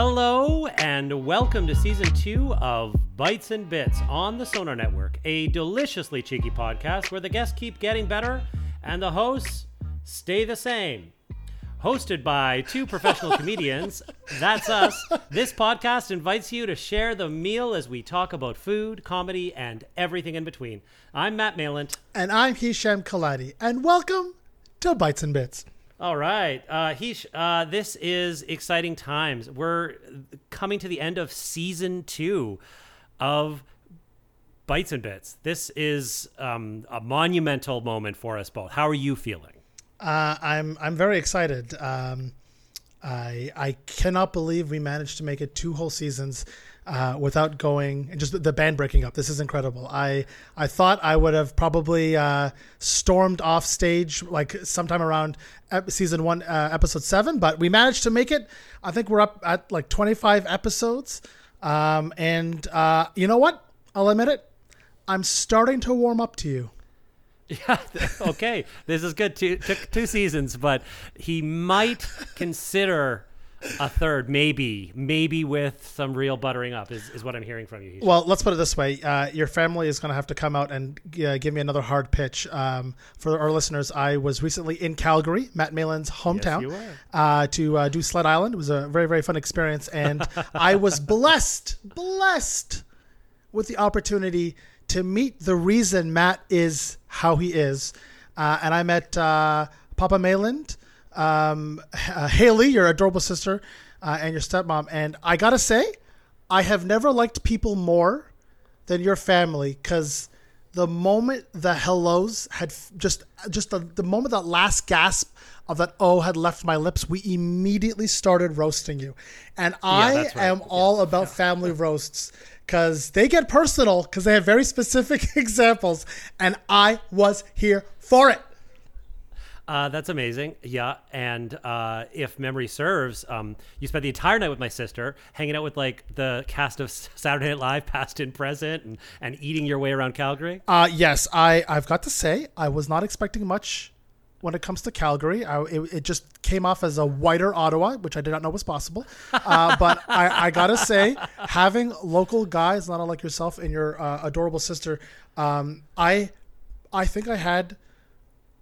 Hello and welcome to season two of Bites and Bits on the Sonar Network, a deliciously cheeky podcast where the guests keep getting better and the hosts stay the same. Hosted by two professional comedians, that's us. This podcast invites you to share the meal as we talk about food, comedy, and everything in between. I'm Matt Mayland. And I'm Hisham Kelati. And welcome to Bites and Bits. All right, uh, Heesh, uh, this is exciting times. We're coming to the end of season two of Bites and Bits. This is um, a monumental moment for us both. How are you feeling? Uh, I'm I'm very excited. Um, I I cannot believe we managed to make it two whole seasons uh, without going and just the band breaking up. This is incredible. I I thought I would have probably uh, stormed off stage like sometime around season one, uh, episode seven, but we managed to make it. I think we're up at like 25 episodes, um, and uh, you know what? I'll admit it. I'm starting to warm up to you. Yeah, okay. this is good. Two, took two seasons, but he might consider a third, maybe, maybe with some real buttering up, is, is what I'm hearing from you. Heesh. Well, let's put it this way: uh, your family is going to have to come out and uh, give me another hard pitch. Um, for our listeners, I was recently in Calgary, Matt Mayland's hometown, you were. uh, to uh, do Sled Island. It was a very, very fun experience, and I was blessed, blessed with the opportunity to meet the reason Matt is how he is. Uh, and I met uh, Papa Mayland, um, uh, Haley, your adorable sister, uh, and your stepmom. And I gotta say, I have never liked people more than your family because the moment the hellos had f- just just the, the moment that last gasp of that O had left my lips, we immediately started roasting you. And I right. am all about family roasts because they get personal because they have very specific examples, and I was here for it. Uh, that's amazing. Yeah. And uh, if memory serves, um, you spent the entire night with my sister, hanging out with like the cast of Saturday Night Live, past and present, and, and eating your way around Calgary. Uh, yes, I, I've got to say, I was not expecting much when it comes to Calgary. I, it, it just came off as a whiter Ottawa, which I did not know was possible. Uh, but I, I got to say, having local guys, not unlike yourself and your uh, adorable sister, um, I, I think I had,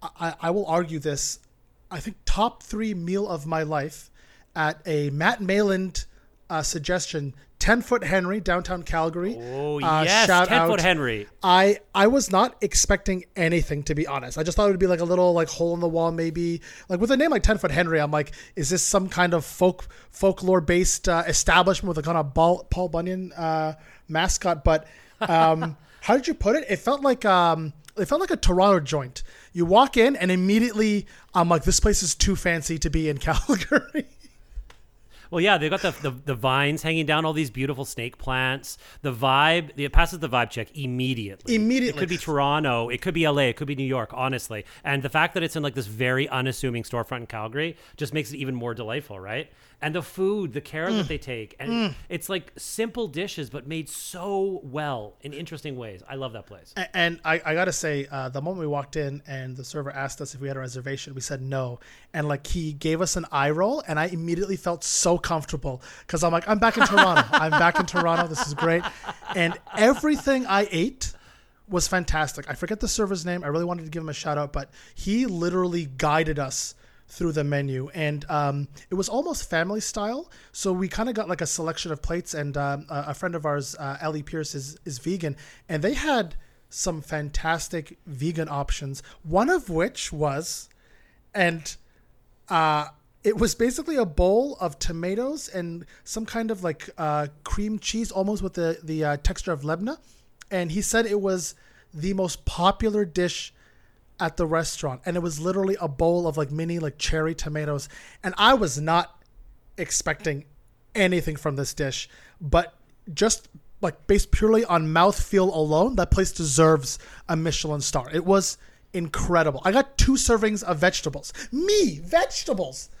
I, I will argue this, I think top three meal of my life at a Matt Mayland uh, suggestion, 10 Foot Henry, downtown Calgary. Oh, Uh, yes. shout 10 foot. Henry. I I was not expecting anything to be honest. I just thought it would be like a little like hole in the wall, maybe like with a name like Ten Foot Henry. I'm like, is this some kind of folk folklore based uh, establishment with a kind of Paul, Paul Bunyan uh, mascot? But um, how did you put it? It felt like um, it felt like a Toronto joint. You walk in and immediately I'm like, this place is too fancy to be in Calgary. Well, yeah, they've got the, the the vines hanging down, all these beautiful snake plants. The vibe, it passes the vibe check immediately. Immediately. It could be Toronto, it could be LA, it could be New York, honestly. And the fact that it's in like this very unassuming storefront in Calgary just makes it even more delightful, right? And the food, the care Mm. that they take, and it's like simple dishes but made so well in interesting ways. I love that place. A- And I, I gotta say, uh, the moment we walked in and the server asked us if we had a reservation, we said no. And like he gave us an eye roll, and I immediately felt so comfortable because I'm like, I'm back in Toronto. I'm back in Toronto. This is great. And everything I ate was fantastic. I forget the server's name. I really wanted to give him a shout out, but he literally guided us through the menu. And um, it was almost family style. So we kind of got like a selection of plates and um, a, friend of ours uh, ellie pierce is, is vegan. And they had some fantastic vegan options one of which was and uh, it was basically a bowl of tomatoes and some kind of like uh, cream cheese almost with the, the uh, texture of lebna. And he said it was the most popular dish at the restaurant, and it was literally a bowl of like mini like cherry tomatoes, and I was not expecting anything from this dish, but just like based purely on mouthfeel alone, that place deserves a Michelin star. It was incredible. I got two servings of vegetables. Me, vegetables.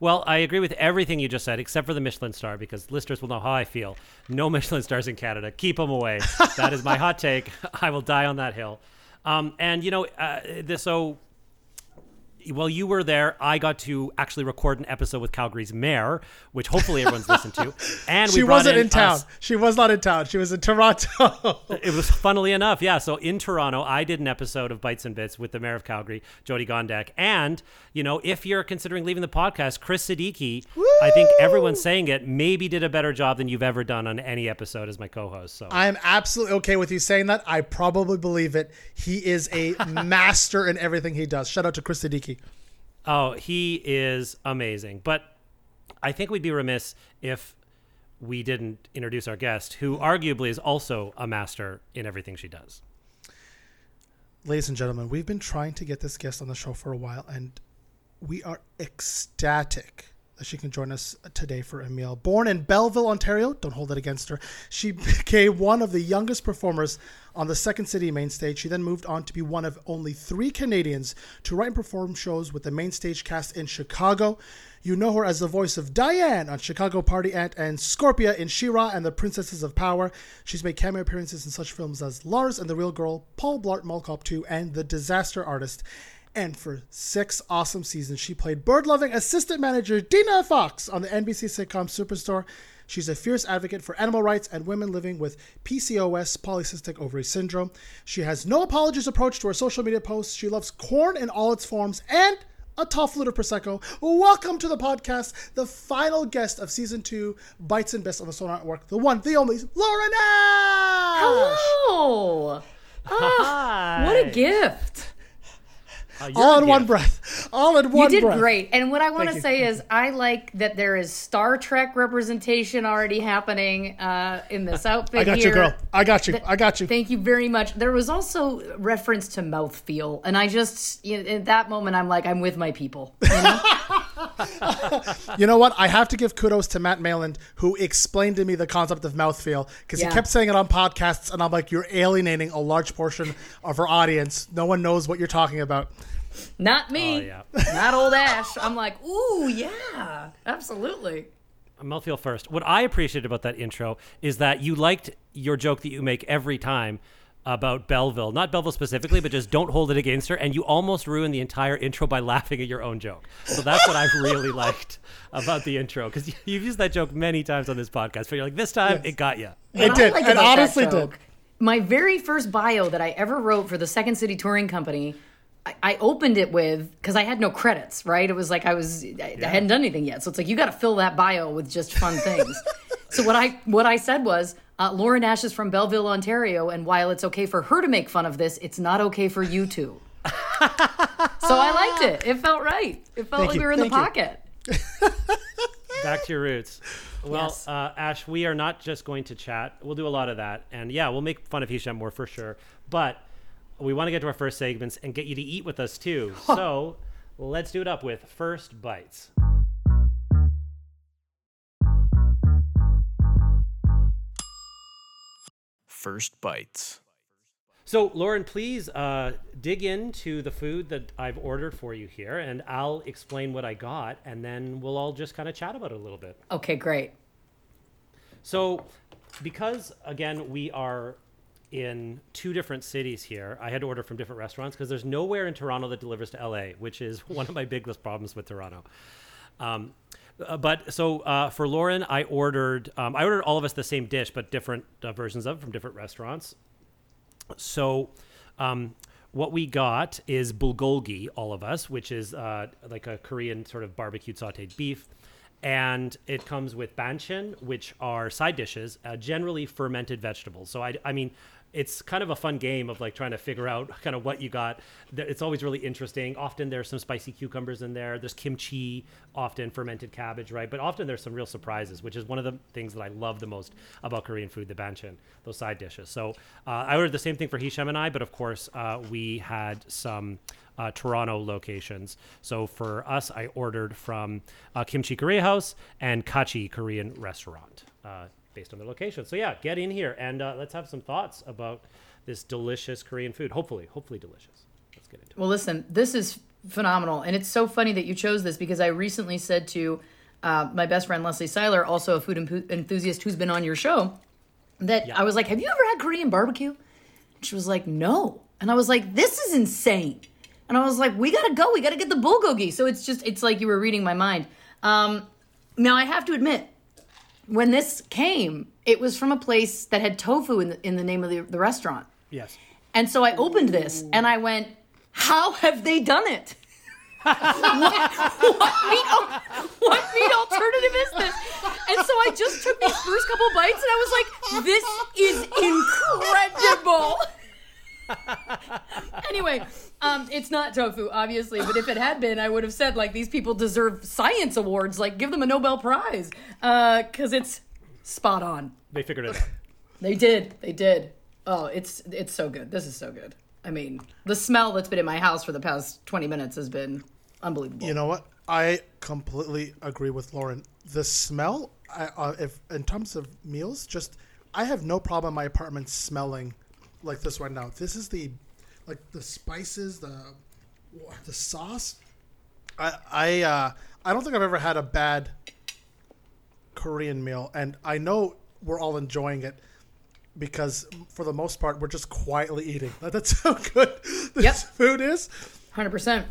Well, I agree with everything you just said, except for the Michelin star, because listeners will know how I feel. No Michelin stars in Canada. Keep them away. that is my hot take. I will die on that hill. Um, and you know, uh, this so. While you were there, I got to actually record an episode with Calgary's mayor, which hopefully everyone's listened to. And She wasn't in, us- town. She was not in town. She was in Toronto. It was funnily enough, yeah. So in Toronto, I did an episode of Bites and Bits with the mayor of Calgary, Jyoti Gondek. And, you know, if you're considering leaving the podcast, Chris Siddiqui, I think everyone's saying it, maybe did a better job than you've ever done on any episode as my co host. So I'm absolutely okay with you saying that. I probably believe it. He is a master in everything he does. Shout out to Chris Siddiqui. Oh, he is amazing. But I think we'd be remiss if we didn't introduce our guest, who arguably is also a master in everything she does. Ladies and gentlemen, we've been trying to get this guest on the show for a while, and we are ecstatic that she can join us today for a meal. Born in Belleville, Ontario, don't hold it against her, she became one of the youngest performers on the Second City main stage. She then moved on to be one of only three Canadians to write and perform shows with the main stage cast in Chicago. You know her as the voice of Diane on Chicago Party Aunt and Scorpia in She-Ra and the Princesses of Power. She's made cameo appearances in such films as Lars and the Real Girl, Paul Blart Mall Cop 2, and The Disaster Artist. And for six awesome seasons, she played bird loving assistant manager Dina Fox on the NBC sitcom Superstore. She's a fierce advocate for animal rights and women living with PCOS, polycystic ovary syndrome. She has no apologies approach to her social media posts. She loves corn in all its forms and a tall flute of Prosecco. Welcome to the podcast, the final guest of season two, Bites and Bits on the Sonar Network, the one, the only, Lauren Ash! Hello. Oh, what a gift. Uh, All a in one breath. All in one You did breath. great. And what I want Thank to you. say is, I like that there is Star Trek representation already happening uh, in this outfit. I got you, girl. I got you. I got you. Thank you very much. There was also reference to mouthfeel, and I just you know, at that moment I'm like I'm with my people. You know? You know what? I have to give kudos to Matt Mayland, who explained to me the concept of mouthfeel because Yeah. he kept saying it on podcasts, and I'm like, you're alienating a large portion of our audience. No one knows what you're talking about. Not me. Oh, yeah. Not old Ash. I'm like, ooh, yeah, absolutely. Mouthfeel first. What I appreciated about that intro is that you liked your joke that you make every time about Belleville. Not Belleville specifically, but just don't hold it against her. And you almost ruined the entire intro by laughing at your own joke. So that's what I really liked about the intro because you've used that joke many times on this podcast. But you're like, this time it got you. It did. Like It honestly did. My very first bio that I ever wrote for the Second City Touring Company, I, I opened it with because I had no credits. Right? It was like I was I, I hadn't done anything yet, so it's like you got to fill that bio with just fun things. so what I what I said was. Uh, Lauren Ash is from Belleville, Ontario, and while it's okay for her to make fun of this, it's not okay for you to. so I liked it. It felt right. It felt Thank like you. we were in the Thank you. pocket. Back to your roots. Well, Yes. uh, Ash, we are not just going to chat. We'll do a lot of that. And yeah, we'll make fun of Hisham more for sure. But we want to get to our first segments and get you to eat with us too. so let's do it up with First Bites. First Bites. So, Lauren, please uh, dig into the food that I've ordered for you here, and I'll explain what I got, and then we'll all just kind of chat about it a little bit. Okay, great. So, because again, we are in two different cities here, I had to order from different restaurants because there's nowhere in Toronto that delivers to LA, which is one of my biggest problems with Toronto. Um, uh, but so uh, for Lauren, I ordered um, I ordered all of us the same dish, but different uh, versions of it from different restaurants. So, um, what we got is bulgogi, all of us, which is uh, like a Korean sort of barbecued sautéed beef. and it comes with banchan, which are side dishes, uh, generally fermented vegetables. So I, I mean, it's kind of a fun game of like trying to figure out kind of what you got. It's always really interesting. Often there's some spicy cucumbers in there. There's kimchi, often fermented cabbage, right? But often there's some real surprises, which is one of the things that I love the most about Korean food, the banchan, those side dishes. So uh, I ordered the same thing for Hisham and I, but of course uh, we had some uh, Toronto locations. So for us, I ordered from uh, Kimchi Korea House and Kachi Korean Restaurant, uh, based on their location. So yeah, get in here and uh, let's have some thoughts about this delicious Korean food. Hopefully, hopefully delicious. Let's get into it. Well, listen, this is phenomenal. And it's so funny that you chose this because I recently said to uh, my best friend, Leslie Seiler, also a food enthusiast who's been on your show, that I was like, Have you ever had Korean barbecue? And she was like, No. And I was like, This is insane. And I was like, We got to go. We got to get the bulgogi. So it's just, it's like you were reading my mind. Um, now, I have to admit, when this came, it was from a place that had tofu in the, in the name of the, the restaurant. Yes. And so I opened this and I went, How have they done it? what, what meat, what meat alternative is this? And so I just took these first couple bites and I was like, This is incredible. anyway, um, it's not tofu, obviously, but if it had been, I would have said like these people deserve science awards, like give them a Nobel Prize, because it's spot on. They figured it out. They did. They did. Oh, it's it's so good. This is so good. I mean, the smell that's been in my house for the past 20 minutes has been unbelievable. You know what? I completely agree with Lauren. The smell, I, uh, if in terms of meals, just I have no problem in my apartment smelling like this right now. This is the like the spices, the the sauce. I I uh, I don't think I've ever had a bad Korean meal, and I know we're all enjoying it because for the most part we're just quietly eating. That's how good this Yep. food is. 100%.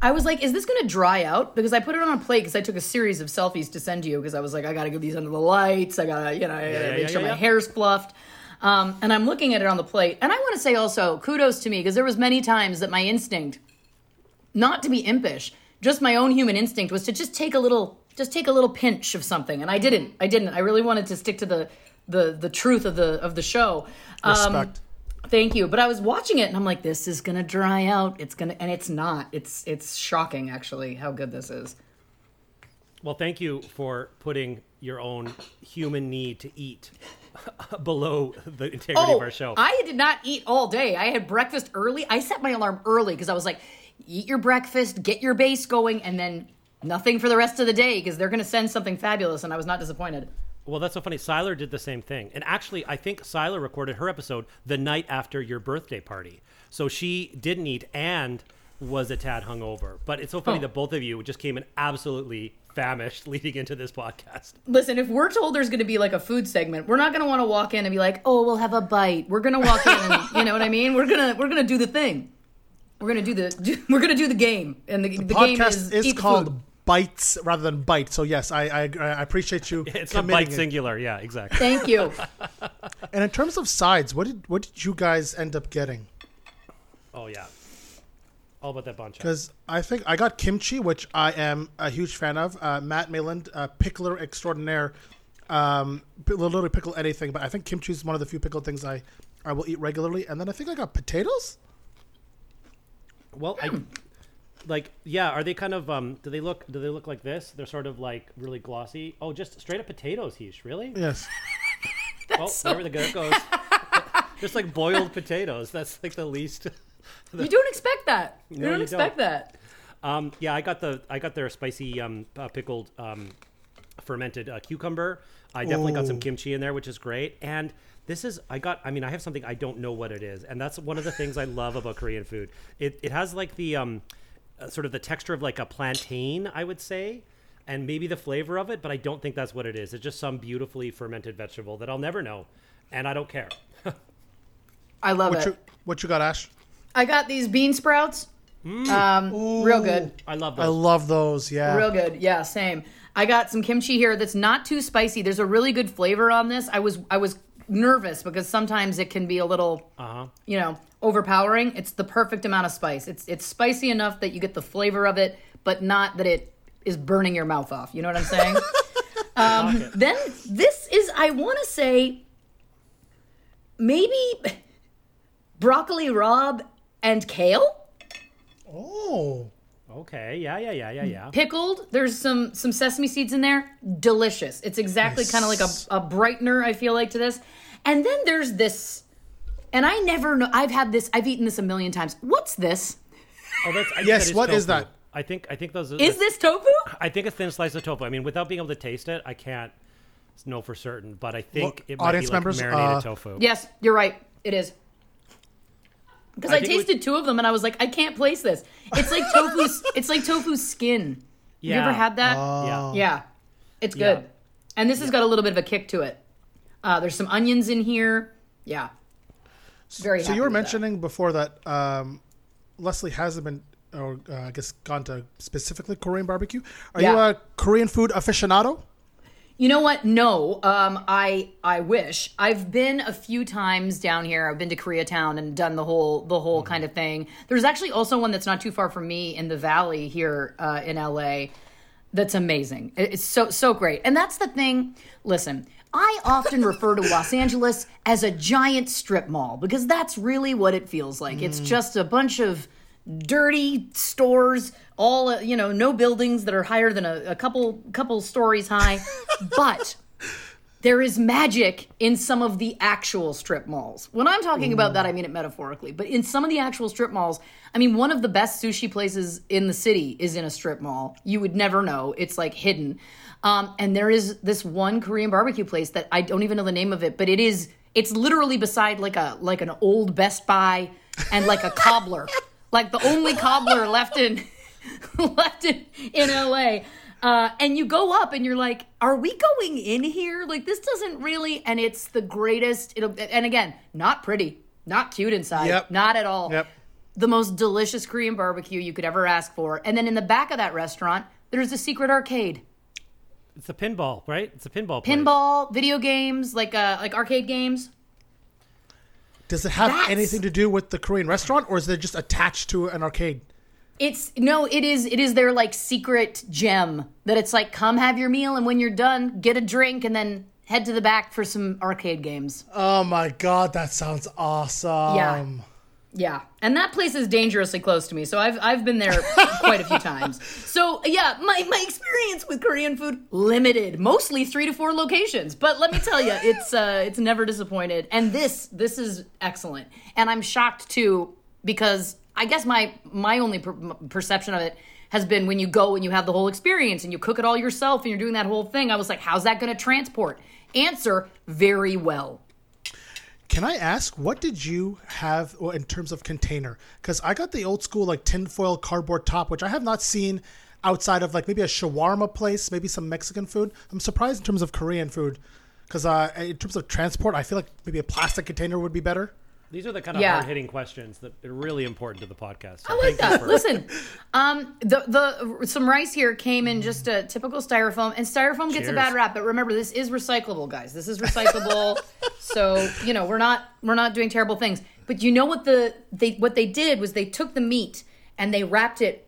I was like, is this going to dry out? Because I put it on a plate because I took a series of selfies to send to you because I was like, I got to get these under the lights. I got to, you know, I yeah, make yeah, sure yeah, my yeah. hair's fluffed. Um, and I'm looking at it on the plate. And I want to say also kudos to me because there was many times that my instinct, not to be impish, just my own human instinct was to just take a little, just take a little pinch of something. And I didn't. I didn't. I really wanted to stick to the, the, the truth of the, of the show. Um, Respect. Thank you. But I was watching it and I'm like, this is gonna dry out. It's gonna and it's not. It's it's shocking actually how good this is. Well, thank you for putting your own human need to eat below the integrity Oh, of our show. I did not eat all day. I had breakfast early. I set my alarm early because I was like, eat your breakfast, get your base going, and then nothing for the rest of the day because they're gonna send something fabulous. And I was not disappointed. Well, that's so funny. Seiler did the same thing. And actually, I think Seiler recorded her episode the night after your birthday party. So she didn't eat and was a tad hungover. But it's so funny Oh. that both of you just came in absolutely famished leading into this podcast. Listen, if we're told there's going to be like a food segment, we're not going to want to walk in and be like, "Oh, we'll have a bite." We're going to walk in, and, you know what I mean? We're gonna we're gonna do the thing. We're gonna do the we're gonna do the game, and the, the, game podcast is, is, called food. bites rather than bite. So yes, I I, I appreciate you. It's a committing bite it. singular. Yeah, exactly. Thank you. And in terms of sides, what did what did you guys end up getting? oh, yeah. All about that bunch. Because I think I got kimchi, which I am a huge fan of. Uh, Matt Mayland, uh, pickler extraordinaire, um, literally pickle anything. But I think kimchi is one of the few pickled things I I will eat regularly. And then I think I got potatoes. Well, I like yeah. Are they kind of um? Do they look? Do they look like this? They're sort of like really glossy. Oh, just straight up potatoes, Heesh. Really? Yes. oh, there the it goes. just like boiled potatoes. That's like the least. You don't expect that. You don't you expect don't. that. Um, yeah, I got the I got their spicy um, uh, pickled um, fermented uh, cucumber. I definitely got some kimchi in there, which is great. And this is I got. I mean, I have something I don't know what it is, and that's one of the things I love about Korean food. It it has like the um, uh, sort of the texture of like a plantain, I would say. And maybe the flavor of it, but I don't think that's what it is. It's just some beautifully fermented vegetable that I'll never know, and I don't care. I love What it. you what you got, Ash? I got these bean sprouts. Um, real good. I love those. I love those. Yeah. Real good. Yeah, same. I got some kimchi here that's not too spicy. There's a really good flavor on this. I was I was nervous because sometimes it can be a little Uh-huh. you know, overpowering. It's the perfect amount of spice. It's it's spicy enough that you get the flavor of it, but not that it is burning your mouth off. You know what I'm saying? um, then this is I want to say maybe broccoli rabe and kale Oh. Okay. Yeah. Yeah. Yeah. Yeah. Yeah. pickled. There's some some sesame seeds in there. Delicious. It's exactly kind of like a, a brightener. I feel like to this. And then there's this, and I never know. I've had this. I've eaten this a million times. What's this? Oh, that's, I think Yes, that is what is tofu. that? I think. I think those. Are, Is this tofu? I think a thin slice of tofu. I mean, without being able to taste it, I can't know for certain. But I think Well, it might audience be like members, marinated uh, tofu. Yes, you're right. It is. Because I I, think it was- tasted two of them and I was like, I can't place this. It's like tofu. it's like tofu skin. Have you Yeah. ever had that? Yeah. Yeah, it's good. Yeah. And this has got a little bit of a kick to it. Uh, there's some onions in here. Yeah. Very. So you were with that. mentioning before that um, Leslie hasn't been, or uh, I guess, gone to specifically Korean barbecue. Are you a Korean food aficionado? You know what? No. Um, I I wish. I've been a few times down here. I've been to Koreatown and done the whole the whole kind of thing. There's actually also one that's not too far from me in the valley here uh, in LA. That's amazing. It's so so great. And that's the thing. Listen, I often refer to Los Angeles as a giant strip mall because that's really what it feels like. It's just a bunch of dirty stores all you know no buildings that are higher than a, a couple couple stories high but there is magic in some of the actual strip malls. When I'm talking about that, I mean it metaphorically. But in some of the actual strip malls, I mean, one of the best sushi places in the city is in a strip mall. You would never know. It's like hidden. Um, and there is this one Korean barbecue place that I don't even know the name of it, but it is. It's literally beside like a like an old Best Buy and like a cobbler, like the only cobbler left in left in, in LA. Uh, and you go up and you're like, are we going in here? Like, this doesn't really, and it's the greatest. It'll, and again, not pretty, not cute inside, Yep. not at all. Yep. The most delicious Korean barbecue you could ever ask for. And then in the back of that restaurant, there's a secret arcade. It's a pinball, right? It's a pinball. place. Pinball, video games, like uh, like arcade games. Does it have That's- anything to do with the Korean restaurant, or is it just attached to an arcade? It's no, it is it is their like secret gem that it's like come have your meal and when you're done, get a drink and then head to the back for some arcade games. Oh my god, that sounds awesome. Yeah. Yeah, and that place is dangerously close to me, so I've I've been there quite a few times. So yeah, my my experience with Korean food limited, mostly three to four locations. But let me tell you, it's uh it's never disappointed, and this this is excellent. And I'm shocked too because I guess my my only per- perception of it has been when you go and you have the whole experience and you cook it all yourself and you're doing that whole thing. I was like, how's that going to transport? Answer: very well. Can I ask what did you have in terms of container? Because I got the old school like tinfoil cardboard top, which I have not seen outside of like maybe a shawarma place, maybe some Mexican food. I'm surprised in terms of Korean food, because uh, in terms of transport, I feel like maybe a plastic container would be better. These are the kind of Yeah. hard hitting questions that are really important to the podcast. So I like that. for- Listen, um, the the some rice here came in just a typical styrofoam, and styrofoam gets a bad rap. But remember, this is recyclable, guys. This is recyclable, so you know we're not we're not doing terrible things. But you know what the they what they did was they took the meat and they wrapped it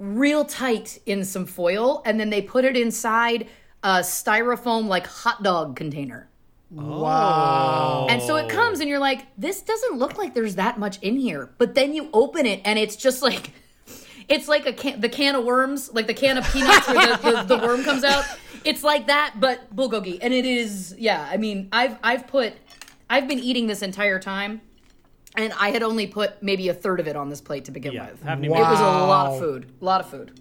real tight in some foil, and then they put it inside a styrofoam like hot dog container. Wow. And so it comes, and you're like, this doesn't look like there's that much in here. But then you open it, and it's just like, it's like a can, the can of worms, like the can of peanuts where the, the, the worm comes out. It's like that, but bulgogi. And it is, yeah. I mean, I've I've put, I've been eating this entire time, and I had only put maybe a third of it on this plate to begin Yeah, with. haven't It was a lot of food, a lot of food.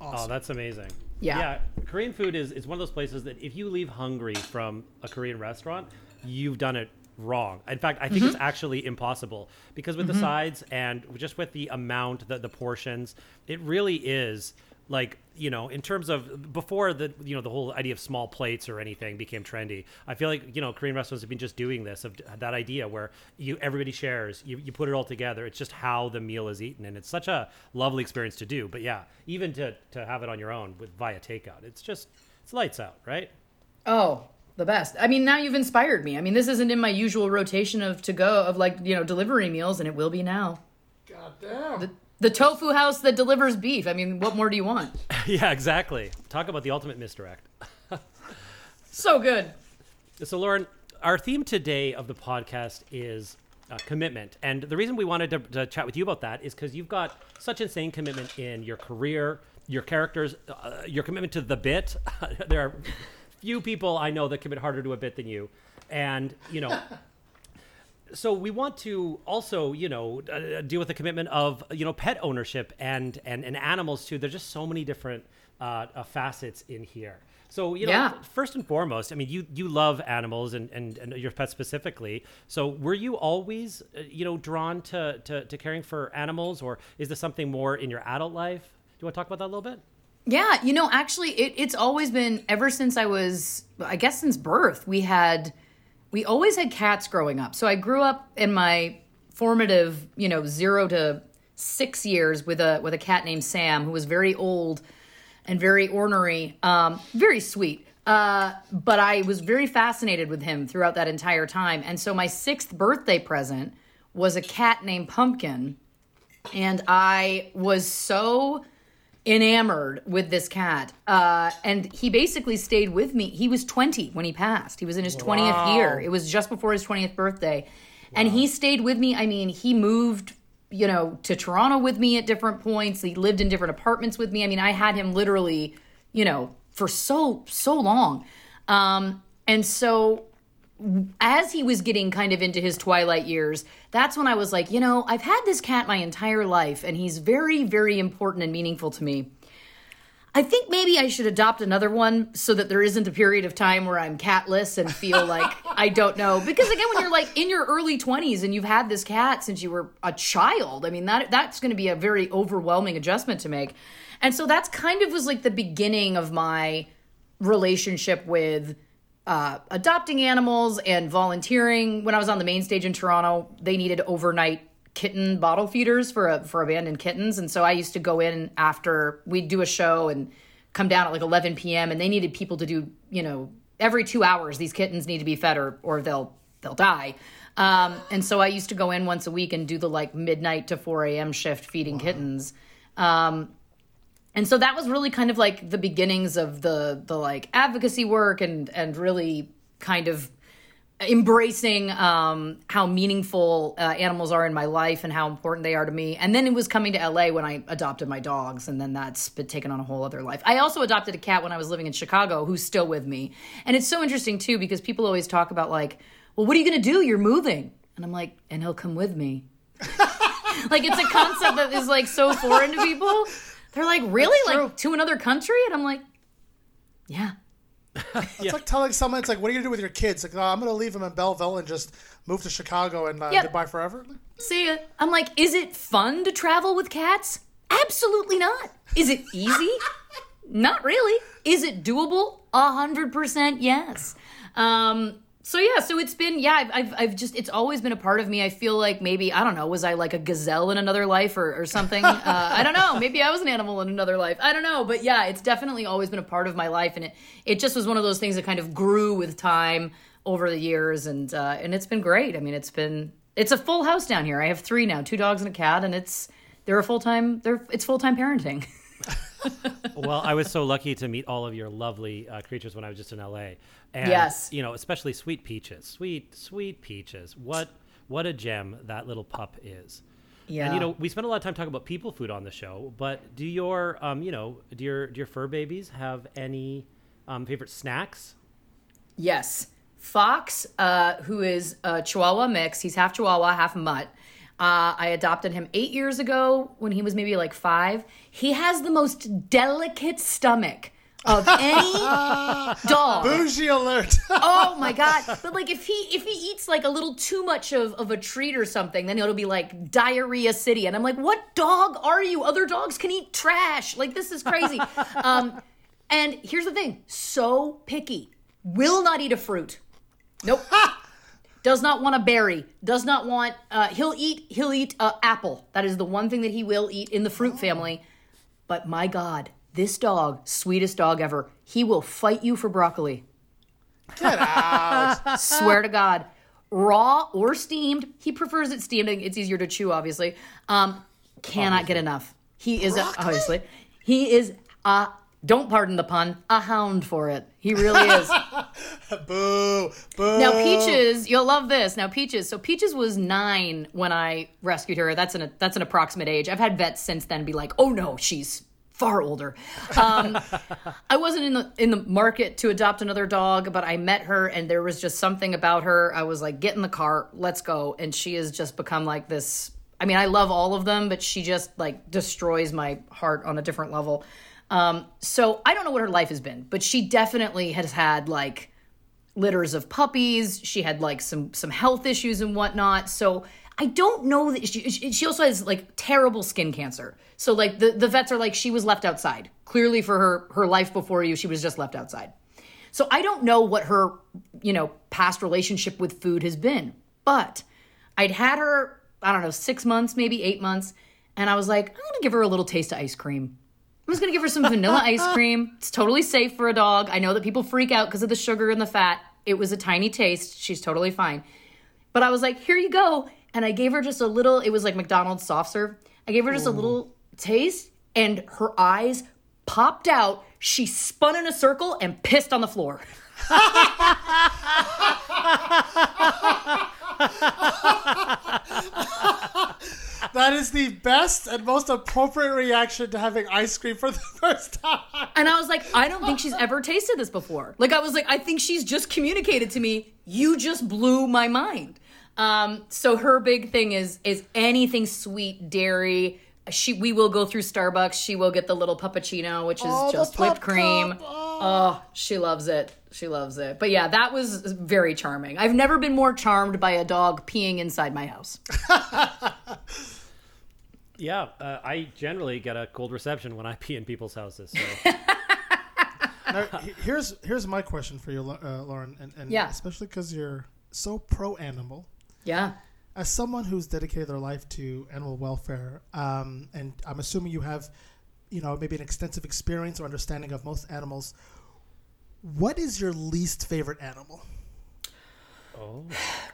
Oh, that's amazing. Yeah. Yeah. Korean food is, is one of those places that if you leave hungry from a Korean restaurant, you've done it wrong. In fact, I think Mm-hmm. it's actually impossible because with the sides and just with the amount, the, the portions, it really is like, you know, in terms of before the, you know, the whole idea of small plates or anything became trendy. I feel like, you know, Korean restaurants have been just doing this of that idea where you, everybody shares, you, you put it all together. It's just how the meal is eaten. And it's such a lovely experience to do. But yeah, even to, to have it on your own with via takeout, it's just, it's lights out, right? Oh, the best. I mean, now you've inspired me. I mean, this isn't in my usual rotation of to go of like you know delivery meals, and it will be now. God damn. The tofu house that delivers beef. I mean, what more do you want? yeah, exactly. Talk about the ultimate misdirect. So good. So, Lauren, our theme today of the podcast is uh, commitment. And the reason we wanted to, to chat with you about that is because you've got such insane commitment in your career, your characters, uh, your commitment to the bit. there are few people I know that commit harder to a bit than you. And, you know, so we want to also, you know, uh, deal with the commitment of, you know, pet ownership and, and, and animals too. There's just so many different uh, uh, facets in here. So you know, Yeah. first and foremost, I mean, you you love animals and, and, and your pets specifically. So were you always, uh, you know, drawn to, to to caring for animals, or is this something more in your adult life? Do you want to talk about that a little bit? Yeah, you know, actually, it, it's always been ever since I was, I guess, since birth. We had, we always had cats growing up. So I grew up in my formative, you know, zero to six years with a with a cat named Sam, who was very old and very ornery, um, very sweet. Uh, but I was very fascinated with him throughout that entire time. And so my sixth birthday present was a cat named Pumpkin, and I was so enamored with this cat. Uh, and he basically stayed with me. He was 20 when he passed. He was in his 20th year. It was just before his 20th birthday. And he stayed with me. I mean, he moved, you know, to Toronto with me at different points. He lived in different apartments with me. I mean, I had him literally, you know, for so, so long. Um, and so as he was getting kind of into his twilight years, that's when I was like, you know, I've had this cat my entire life, and he's very, very important and meaningful to me. I think maybe I should adopt another one so that there isn't a period of time where I'm catless and feel like I don't know. Because again, when you're like in your early 20s and you've had this cat since you were a child, I mean that that's going to be a very overwhelming adjustment to make. And so that's kind of was like the beginning of my relationship with uh, adopting animals and volunteering. When I was on the main stage in Toronto, they needed overnight kitten bottle feeders for a, for abandoned kittens, and so I used to go in after we'd do a show and come down at like 11 p.m. and they needed people to do you know every two hours these kittens need to be fed or or they'll they'll die. Um, and so I used to go in once a week and do the like midnight to 4 a.m. shift feeding kittens. Um, and so that was really kind of like the beginnings of the the like advocacy work and and really kind of embracing um, how meaningful uh, animals are in my life and how important they are to me. And then it was coming to LA when I adopted my dogs, and then that's been taken on a whole other life. I also adopted a cat when I was living in Chicago, who's still with me. And it's so interesting too because people always talk about like, well, what are you going to do? You're moving, and I'm like, and he'll come with me. like it's a concept that is like so foreign to people. They're like, really, like to another country, and I'm like, yeah. It's like telling someone, it's like, what are you gonna do with your kids? Like, oh, I'm gonna leave them in Belleville and just move to Chicago and uh, Yep. goodbye forever. See ya. I'm like, is it fun to travel with cats? Absolutely not. Is it easy? not really. Is it doable? A hundred percent yes. Um, so yeah, so it's been yeah, I've, I've I've just it's always been a part of me. I feel like maybe I don't know, was I like a gazelle in another life or, or something? Uh, I don't know. Maybe I was an animal in another life. I don't know, but yeah, it's definitely always been a part of my life, and it it just was one of those things that kind of grew with time over the years, and uh, and it's been great. I mean, it's been it's a full house down here. I have three now, two dogs and a cat, and it's they're a full time they're it's full time parenting. well, I was so lucky to meet all of your lovely uh, creatures when I was just in LA. And, Yes. You know, especially sweet peaches. Sweet, sweet peaches. What what a gem that little pup is. Yeah. And you know, we spent a lot of time talking about people food on the show, but do your um, you know, do your do your fur babies have any um, favorite snacks? Yes. Fox, uh, who is a Chihuahua mix, he's half Chihuahua, half mutt. Uh, I adopted him eight years ago when he was maybe like five. He has the most delicate stomach of any dog. Bougie alert! Oh my god! But like, if he if he eats like a little too much of, of a treat or something, then it'll be like diarrhea city. And I'm like, what dog are you? Other dogs can eat trash. Like this is crazy. um, and here's the thing: so picky, will not eat a fruit. Nope. Does not want a berry. Does not want. Uh, he'll eat. He'll eat uh, apple. That is the one thing that he will eat in the fruit family. But my God, this dog, sweetest dog ever. He will fight you for broccoli. Get out! Swear to God. Raw or steamed. He prefers it steamed. It's easier to chew, obviously. Um, Cannot get enough. He is a, obviously. He is a don't pardon the pun, a hound for it. He really is. Boo, boo. Now Peaches, you'll love this. Now Peaches, so Peaches was nine when I rescued her. That's an that's an approximate age. I've had vets since then be like, oh no, she's far older. Um, I wasn't in the in the market to adopt another dog, but I met her and there was just something about her. I was like, get in the car, let's go. And she has just become like this. I mean, I love all of them, but she just like destroys my heart on a different level. Um, so I don't know what her life has been, but she definitely has had like litters of puppies. She had like some some health issues and whatnot. So I don't know that she she also has like terrible skin cancer. So like the the vets are like she was left outside. Clearly for her her life before you, she was just left outside. So I don't know what her you know past relationship with food has been, but I'd had her I don't know six months, maybe eight months, and I was like I'm gonna give her a little taste of ice cream. I'm just gonna give her some vanilla ice cream. It's totally safe for a dog. I know that people freak out because of the sugar and the fat. It was a tiny taste. She's totally fine. But I was like, here you go. And I gave her just a little, it was like McDonald's soft serve. I gave her just a little taste, and her eyes popped out. She spun in a circle and pissed on the floor. That is the best and most appropriate reaction to having ice cream for the first time. And I was like, I don't think she's ever tasted this before. Like I was like, I think she's just communicated to me, you just blew my mind. Um, so her big thing is is anything sweet, dairy. She we will go through Starbucks. She will get the little puppuccino, which is Oh, just whipped cream. cup. Oh, she loves it. She loves it. But yeah, that was very charming. I've never been more charmed by a dog peeing inside my house. Yeah, uh, I generally get a cold reception when I pee in people's houses. So. Now, here's here's my question for you, uh, Lauren, and, and Yeah. especially because you're so pro animal. Yeah. As someone who's dedicated their life to animal welfare, um, and I'm assuming you have, you know, maybe an extensive experience or understanding of most animals. What is your least favorite animal? Oh.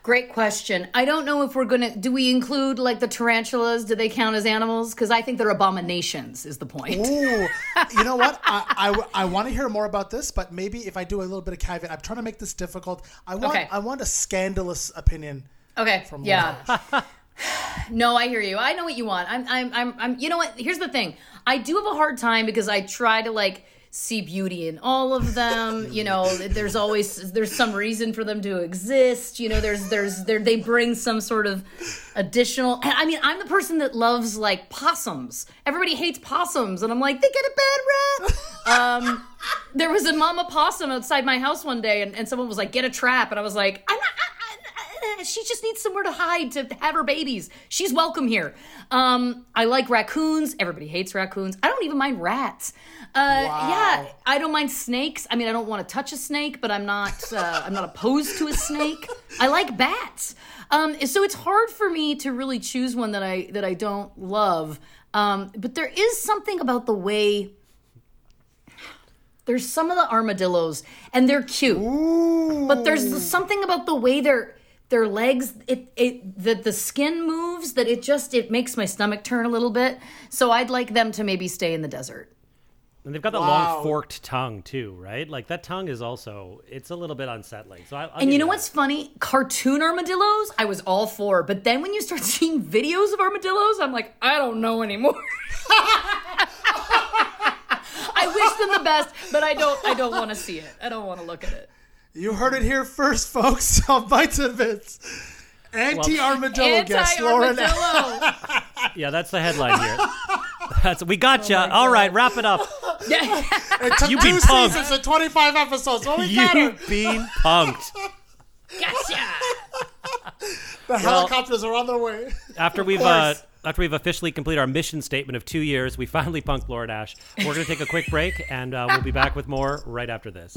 Great question. I don't know if we're gonna. Do we include like the tarantulas? Do they count as animals? Because I think they're abominations. Is the point? Ooh, you know what? I, I, want to hear more about this, but maybe if I do a little bit of caveat, I'm trying to make this difficult. I want Okay. I want a scandalous opinion. Okay. From yeah. no, I hear you. I know what you want. I'm, I'm, I'm, I'm. You know what? Here's the thing. I do have a hard time because I try to like see beauty in all of them. you know, there's always there's some reason for them to exist. You know, there's there's there they bring some sort of additional. I mean, I'm the person that loves like possums. Everybody hates possums, and I'm like they get a bad rap. um, there was a mama possum outside my house one day, and, and someone was like, "Get a trap," and I was like, "I'm not." I, I, she just needs somewhere to hide to have her babies. She's welcome here. Um, I like raccoons. Everybody hates raccoons. I don't even mind rats. Uh, Yeah, I don't mind snakes. I mean, I don't want to touch a snake, but I'm not. Uh, I'm not opposed to a snake. I like bats. Um, so it's hard for me to really choose one that I that I don't love. Um, but there is something about the way there's some of the armadillos, and they're cute. But there's something about the way their their legs, it it the the skin moves that it just it makes my stomach turn a little bit. So I'd like them to maybe stay in the desert. And they've got that Wow. long forked tongue too, right? Like that tongue is also it's a little bit unsettling. So I, I'll And you know that. what's funny? Cartoon armadillos, I was all for. But then when you start seeing videos of armadillos, I'm like, I don't know anymore. I wish them the best, but I don't. I don't want to see it. I don't want to look at it. You heard it here first, folks. On Bites and Bits. Anti armadillo guest Lauren. Anti-armadillo. Yeah, that's the headline here. That's we got you. All right, wrap it up. yeah. It took You two be punked. seasons and 25 episodes. Well, we got her. You've been punked. Gotcha. The helicopters are on their way. After we've uh, after we've officially completed our mission statement of two years, we finally punked Lord Ash. We're gonna take a quick break, and uh, we'll be back with more right after this.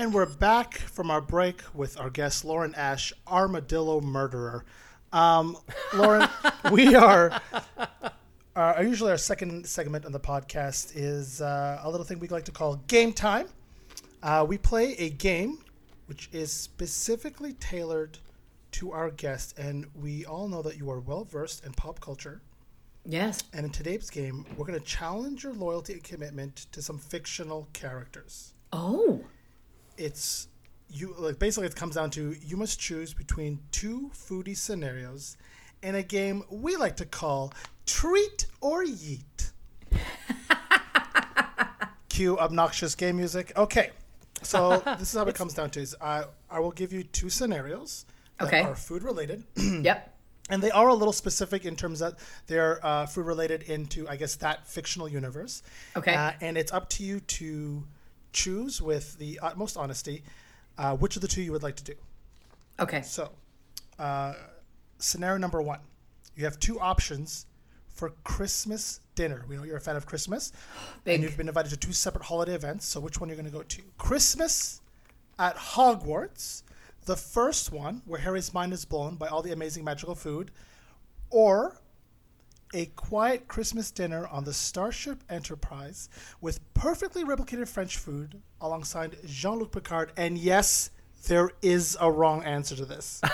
And we're back from our break with our guest Lauren Ash, Armadillo Murderer. Um, Lauren, we are. Uh, usually, our second segment on the podcast is uh, a little thing we like to call game time. Uh, we play a game which is specifically tailored to our guest, and we all know that you are well versed in pop culture. Yes. And in today's game, we're going to challenge your loyalty and commitment to some fictional characters. Oh. It's you like basically it comes down to you must choose between two foodie scenarios in a game we like to call treat or yeet. Cue obnoxious game music. Okay. So this is how it comes down to is I I will give you two scenarios that Okay. are food related. Yep. And they are a little specific in terms that they're uh, food related into, I guess, that fictional universe. Okay. Uh, and it's up to you to choose with the utmost honesty uh, which of the two you would like to do. Okay. So, uh, scenario number one you have two options for Christmas dinner. We know you're a fan of Christmas. Big. And you've been invited to two separate holiday events. So, which one you are you going to go to? Christmas at Hogwarts, the first one where Harry's mind is blown by all the amazing magical food, or a quiet Christmas dinner on the Starship Enterprise with perfectly replicated French food alongside Jean Luc Picard. And yes, there is a wrong answer to this.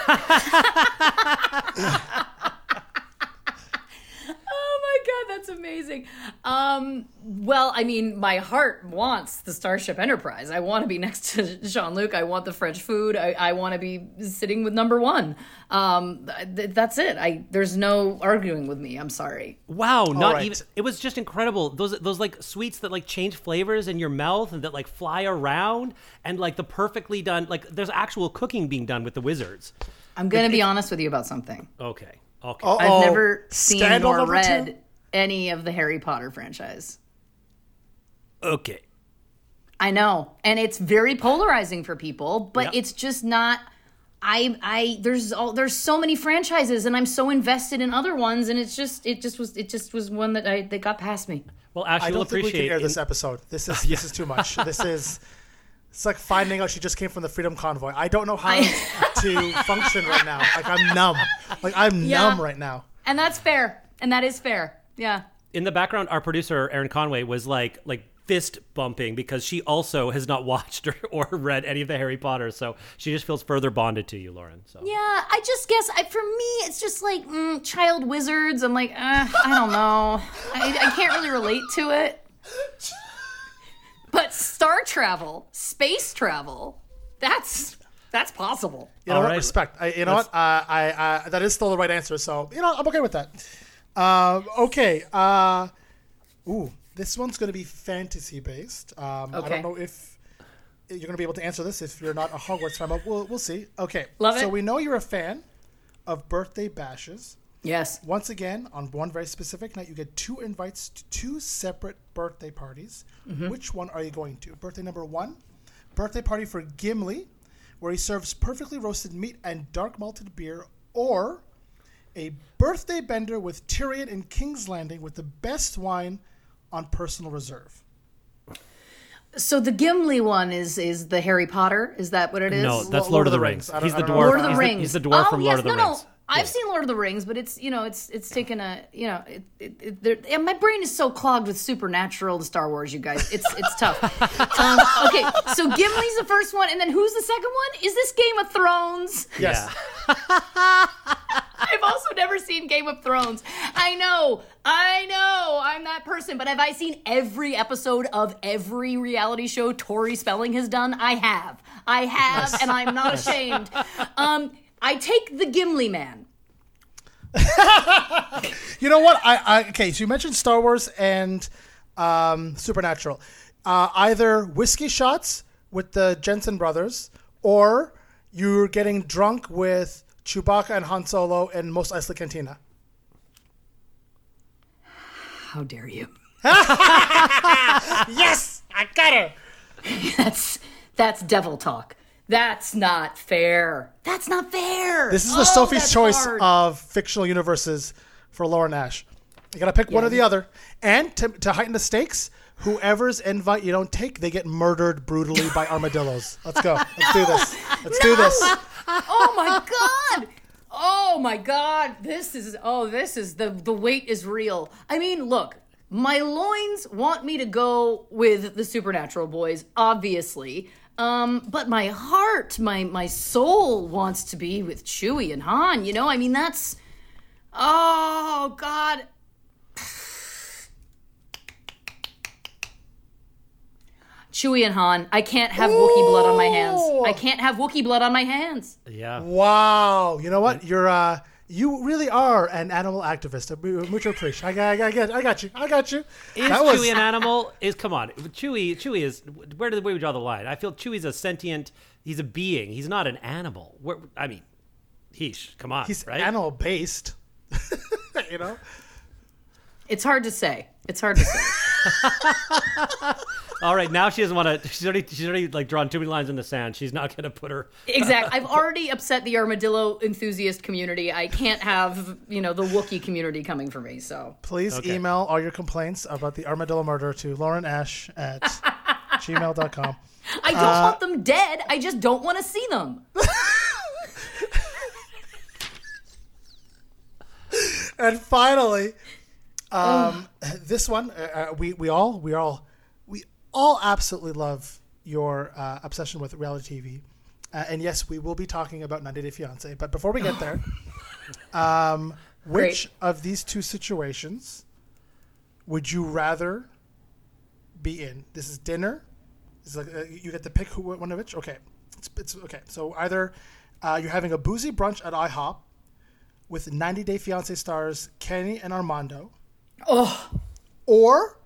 Oh my god, that's amazing. Um, well, I mean, my heart wants the Starship Enterprise. I want to be next to Jean Luc. I want the French food. I, I want to be sitting with number one. Um, th- that's it. I there's no arguing with me. I'm sorry. Wow, not right. even. It was just incredible. Those those like sweets that like change flavors in your mouth and that like fly around and like the perfectly done like there's actual cooking being done with the wizards. I'm gonna be honest with you about something. Okay. Okay. Uh-oh. I've never seen Scandal or number read two? Any of the Harry Potter franchise. Okay. I know, and it's very polarizing for people, but Yep. it's just not. I I there's all there's so many franchises, and I'm so invested in other ones, and it's just it just was it just was one that I that got past me. Well, Ash, I don't think we can air this episode. This is this is too much. This is it's like finding out she just came from the Freedom Convoy. I don't know how to function right now. Like I'm numb. Like I'm Yeah. numb right now. And that's fair, and that is fair. Yeah. in the background, our producer Aaron Conway was like like fist bumping because she also has not watched or, or read any of the Harry Potter, so she just feels further bonded to you, Lauren. So Yeah, I just guess I, for me, it's just like mm, child wizards. I'm like, uh, I don't know. I, I can't really relate to it. But star travel, space travel, that's that's possible. You know All what? right. Respect. I, you know what? Uh, I, I that is still the right answer. So you know I'm okay with that. Uh, okay. Uh, ooh, this one's going to be fantasy based. Um, I don't know if you're going to be able to answer this if you're not a Hogwarts fan, but we'll we'll see. Okay. Love it. So we know you're a fan of birthday bashes. Yes. Once again, on one very specific night, you get two invites to two separate birthday parties. Mm-hmm. Which one are you going to? Birthday number one, birthday party for Gimli, where he serves perfectly roasted meat and dark malted beer, or a birthday bender with Tyrion in King's Landing with the best wine on personal reserve. So the Gimli one is is the Harry Potter. Is that what it is? no, that's Lord Lord of of the the Rings. Rings. I don't- He's the don't know. dwarf. Lord of the he's Rings. he's the dwarf oh, from yes, Lord of the Rings. no, Rings. No. I've seen Lord of the Rings, but it's you know it's it's taken a you know it, it, it, and my brain is so clogged with supernatural and Star Wars. You guys, it's it's tough. Um, okay, so Gimli's the first one, and then who's the second one? Is this Game of Thrones? Yes. I've also never seen Game of Thrones. I know, I know, I'm that person. But have I seen every episode of every reality show Tori Spelling has done? I have, I have, Nice. and I'm not ashamed. Um, I take the Gimli man. You know what? I, I okay. So you mentioned Star Wars and um, Supernatural. Uh, either whiskey shots with the Jensen brothers, or you're getting drunk with Chewbacca and Han Solo in Mos Eisley Cantina. How dare you? yes, I got her. That's that's devil talk. That's not fair. That's not fair. This is the Oh, Sophie's choice hard. of fictional universes for Lauren Ash. You gotta pick one Yeah. or the other, and to, to heighten the stakes, whoever's invite you don't take, they get murdered brutally by armadillos. Let's go. Let's do this. Let's do this. Oh my god. Oh my god. This is oh this is the the weight is real. I mean, look, my loins want me to go with the supernatural boys, obviously. Um, but my heart, my my soul wants to be with Chewie and Han, you know? I mean, that's Oh god. Chewie and Han, I can't have Wookiee blood on my hands. I can't have Wookiee blood on my hands. Yeah. Wow. You know what? You're uh you really are an animal activist. Uh, Mucho appreciate. I got, I got, I got, I got you. I got you. Is That was- Chewie an animal? Is come on, Chewie. Chewie is where do where do we draw the line? I feel Chewie's a sentient. He's a being. He's not an animal. Where, I mean, heesh. Come on, He's right? animal based. you know. It's hard to say. It's hard to say. All right, now she doesn't want to. She's already she's already like drawn too many lines in the sand. She's not going to put her. exactly. I've already upset the armadillo enthusiast community. I can't have, you know, the Wookiee community coming for me. So Please email all your complaints about the armadillo murder to Lauren Ash at gmail.com. I don't Uh, want them dead. I just don't want to see them. and finally, um, this one uh, uh, we we all we all we all absolutely love your uh, obsession with reality TV, uh, and yes, we will be talking about 90 Day Fiance. But before we get there, um, which Great. of these two situations would you rather be in? This is dinner. Is like, uh, you get to pick who one of which. Okay, it's, it's okay. So either uh, you're having a boozy brunch at IHOP with 90 Day Fiance stars Kenny and Armando, Oh, or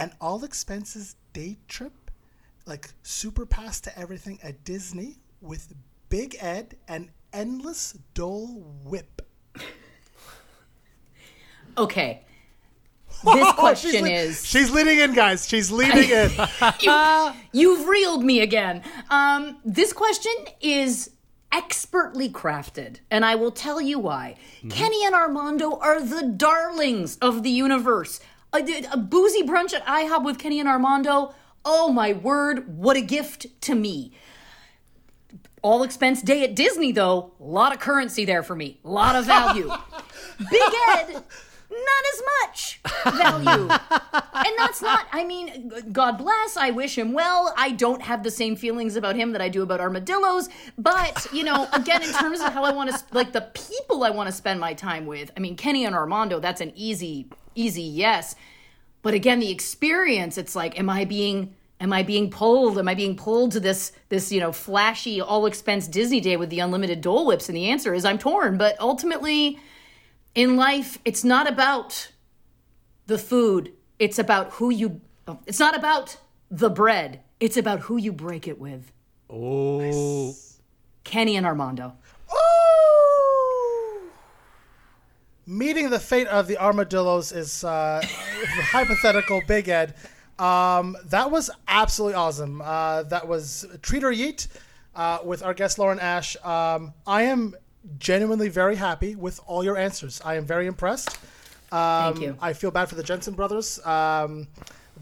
an all expenses day trip, like super pass to everything at Disney with Big Ed and endless Dole Whip. okay. This question she's le- is She's leading in, guys. She's leading in. you, you've reeled me again. Um, this question is expertly crafted, and I will tell you why. Kenny and Armando are the darlings of the universe. A, a boozy brunch at IHOP with Kenny and Armando. Oh my word, what a gift to me. All expense day at Disney, though, a lot of currency there for me, a lot of value. Big Ed, not as much value. and that's not, I mean, God bless, I wish him well. I don't have the same feelings about him that I do about armadillos. But, you know, again, in terms of how I want to, like the people I want to spend my time with, I mean, Kenny and Armando, that's an easy, easy yes. But again, the experience, it's like, am I being am I being pulled? Am I being pulled to this this, you know, flashy all expense Disney day with the unlimited Dole Whips? And the answer is I'm torn. But ultimately, in life, it's not about the food. It's about who you it's not about the bread. It's about who you break it with. Oh, Kenny and Armando. Meeting the fate of the armadillos is uh, hypothetical. Big Ed. Um, that was absolutely awesome. Uh, that was Treat or Yeet uh, with our guest Lauren Ash. Um, I am genuinely very happy with all your answers. I am very impressed. Um, Thank you. I feel bad for the Jensen brothers. Um,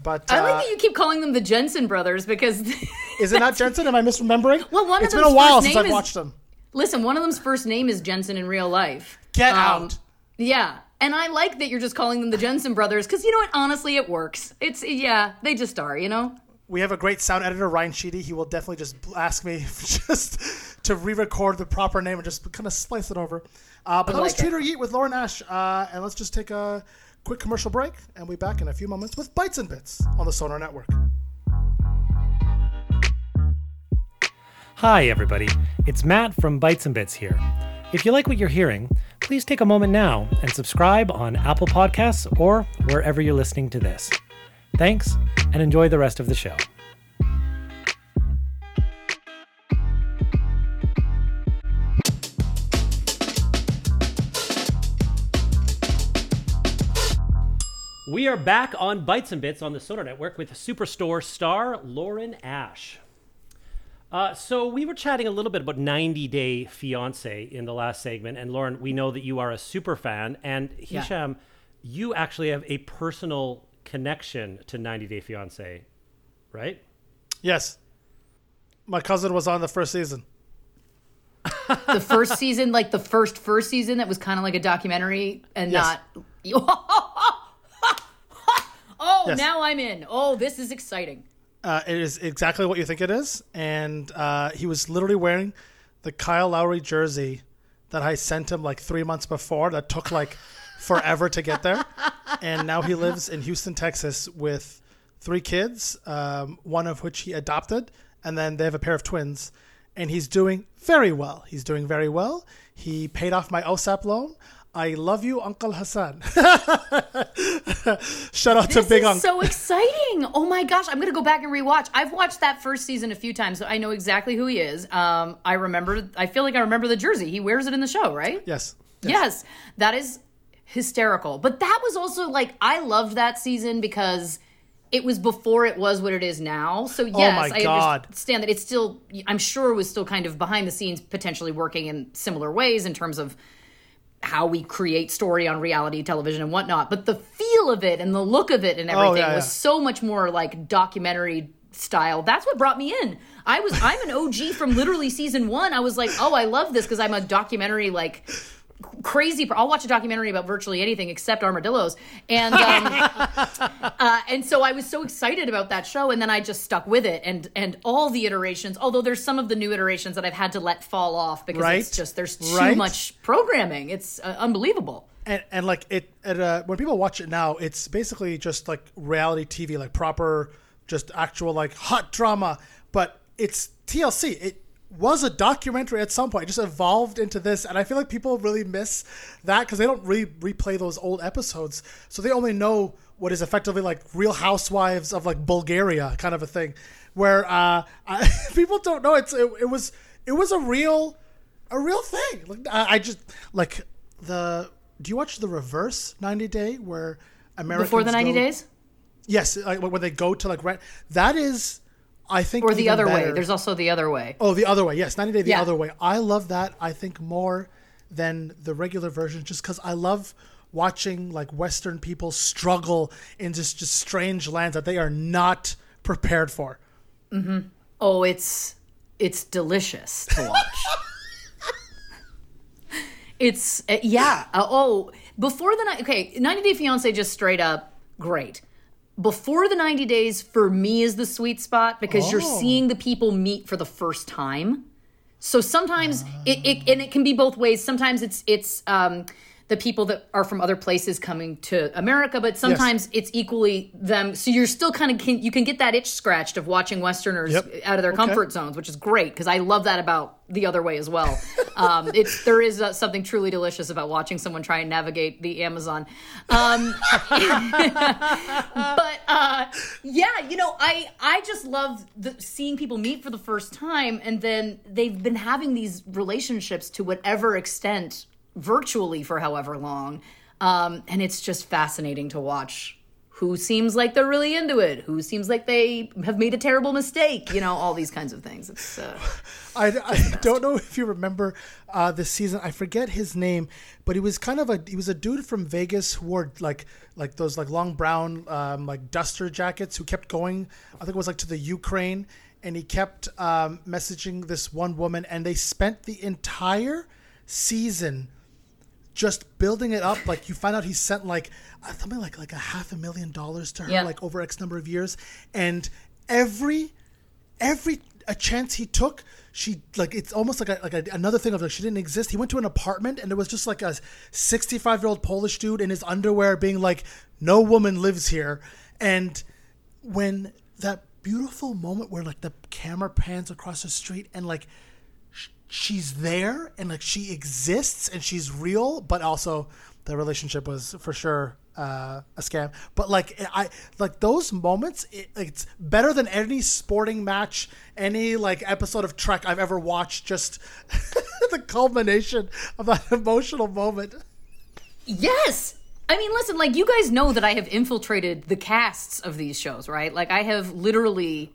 but uh, I like that you keep calling them the Jensen brothers because is it not Jensen? Am I misremembering? Well, one It's of been a them's while since name I've is- watched them. Listen, one of them's first name is Jensen in real life. Get Um, out. Yeah. And I like that you're just calling them the Jensen brothers because you know what? Honestly, it works. It's, yeah, they just are, you know? We have a great sound editor, Ryan Sheedy. He will definitely just ask me just to re-record the proper name and just kind of slice it over. Uh, but I that was like it. Treat or Yeet with Lauren Ash. Uh, and let's just take a quick commercial break, and we'll be back in a few moments with Bites and Bits on the Sonar Network. Hi, everybody. It's Matt from Bites and Bits here. If you like what you're hearing, please take a moment now and subscribe on Apple Podcasts or wherever you're listening to this. Thanks, and enjoy the rest of the show. We are back on Bites and Bits on the Sonar Network with Superstore star Lauren Ash. Uh, so we were chatting a little bit about 90 Day Fiance in the last segment, and Lauren, we know that you are a super fan, and Yeah. Hisham, you actually have a personal connection to 90 Day Fiance, right? Yes. My cousin was on the first season. The first season, like the first first season that was kind of like a documentary and Yes. not. oh, Yes. now I'm in. Oh, this is exciting. Uh, it is exactly what you think it is, and uh, he was literally wearing the Kyle Lowry jersey that I sent him like three months before. That took like forever to get there, and now he lives in Houston, Texas, with three kids, um, one of which he adopted, and then they have a pair of twins, and he's doing very well. He's doing very well. He paid off my OSAP loan. I love you, Uncle Hassan. Shout out to Big Uncle. so exciting! Oh my gosh, I'm gonna go back and rewatch. I've watched that first season a few times, so I know exactly who he is. Um, I remember. I feel like I remember the jersey. He wears it in the show, right? yes. Yes, that is hysterical. But that was also like I loved that season because it was before it was what it is now. So yes, Oh I understand that it's still I'm sure it was still kind of behind the scenes potentially working in similar ways in terms of how we create story on reality television and whatnot. But the feel of it and the look of it and Oh, everything yeah, was yeah. so much more like documentary style. That's what brought me in. I was I'm an OG from literally season one. I was like, oh, I love this because I'm a documentary like crazy. I'll watch a documentary about virtually anything except armadillos, and um, uh, and so I was so excited about that show, and then I just stuck with it, and and all the iterations. Although there's some of the new iterations that I've had to let fall off because Right. it's just there's too Right. much programming. It's uh, unbelievable. and and like it, it uh, when people watch it now, it's basically just like reality TV, like proper, just actual like hot drama. But it's TLC. It was a documentary at some point. It just evolved into this, and I feel like people really miss that because they don't really replay those old episodes, so they only know what is effectively like Real Housewives of like Bulgaria kind of a thing, where uh, I, people don't know it's it, it was it was a real a real thing. Like I, I just like the. Do you watch the reverse 90 Day where Americans Before the 90 go- days, Yes, like when they go to like rent. That is, I think, or the other way. There's also the other way. Oh, the other way. Yes, 90 Day the Yeah. other way. I love that. I think more than the regular version, just because I love watching like Western people struggle in just just strange lands that they are not prepared for. Mm-hmm. Oh, it's it's delicious to watch. it's uh, yeah. Uh, oh, before the night. okay, 90 Day Fiance just straight up great. Before the 90 days for me is the sweet spot because you're Oh. seeing the people meet for the first time. So sometimes it, it and it can be both ways. Sometimes it's it's um the people that are from other places coming to America, but sometimes it's equally them. So you're still kind of can, you can get that itch scratched of watching Westerners Yep. out of their Okay. comfort zones, which is great because I love that about the other way as well. um, it's there is uh, something truly delicious about watching someone try and navigate the Amazon. Um, but uh, yeah, you know, I I just love the, seeing people meet for the first time, and then they've been having these relationships to whatever extent, virtually for however long, um, and it's just fascinating to watch who seems like they're really into it, who seems like they have made a terrible mistake, you know, all these kinds of things. It's uh, I, I don't know if you remember uh, this season. I forget his name, but he was kind of a he was a dude from Vegas who wore like like those like long brown um, like duster jackets who kept going. I think it was like to the Ukraine, and he kept um, messaging this one woman, and they spent the entire season just building it up. Like you find out he sent like uh, something like like a half a million dollars to her, Yeah. like over X number of years, and every every a chance he took, she like it's almost like a, like a, another thing of like she didn't exist. He went to an apartment and there was just like a 65 year old Polish dude in his underwear being like, "No woman lives here," and when that beautiful moment where like the camera pans across the street and like she's there and like she exists and she's real but also the relationship was for sure uh, a scam but like i like those moments it, it's better than any sporting match any like episode of trek i've ever watched just the culmination of that emotional moment Yes. I mean, listen, like you guys know that I have infiltrated the casts of these shows, right? Like I have literally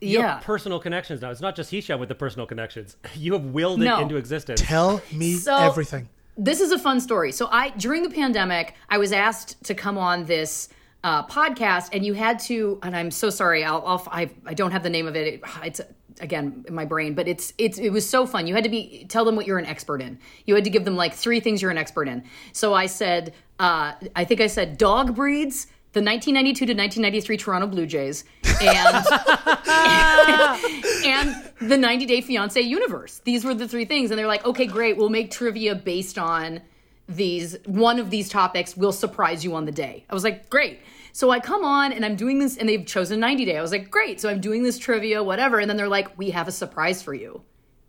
Yeah. have personal connections now. It's not just Hisham with the personal connections. You have willed No. it into existence. tell me So- everything this is a fun story. So I during the pandemic, I was asked to come on this uh, podcast, and you had to. And I'm so sorry. I'll, I'll I I don't have the name of it. it. It's again in my brain, but it's it's it was so fun. You had to be tell them what you're an expert in. You had to give them like three things you're an expert in. So I said, uh, I think I said dog breeds. The 1992 to 1993 Toronto Blue Jays and and the 90 Day Fiance universe. These were the three things, and they're like, okay, great, we'll make trivia based on these. One of these topics will surprise you on the day. I was like, great. So I come on and I'm doing this, and they've chosen 90 Day. I was like, great. So I'm doing this trivia, whatever, and then they're like, we have a surprise for you.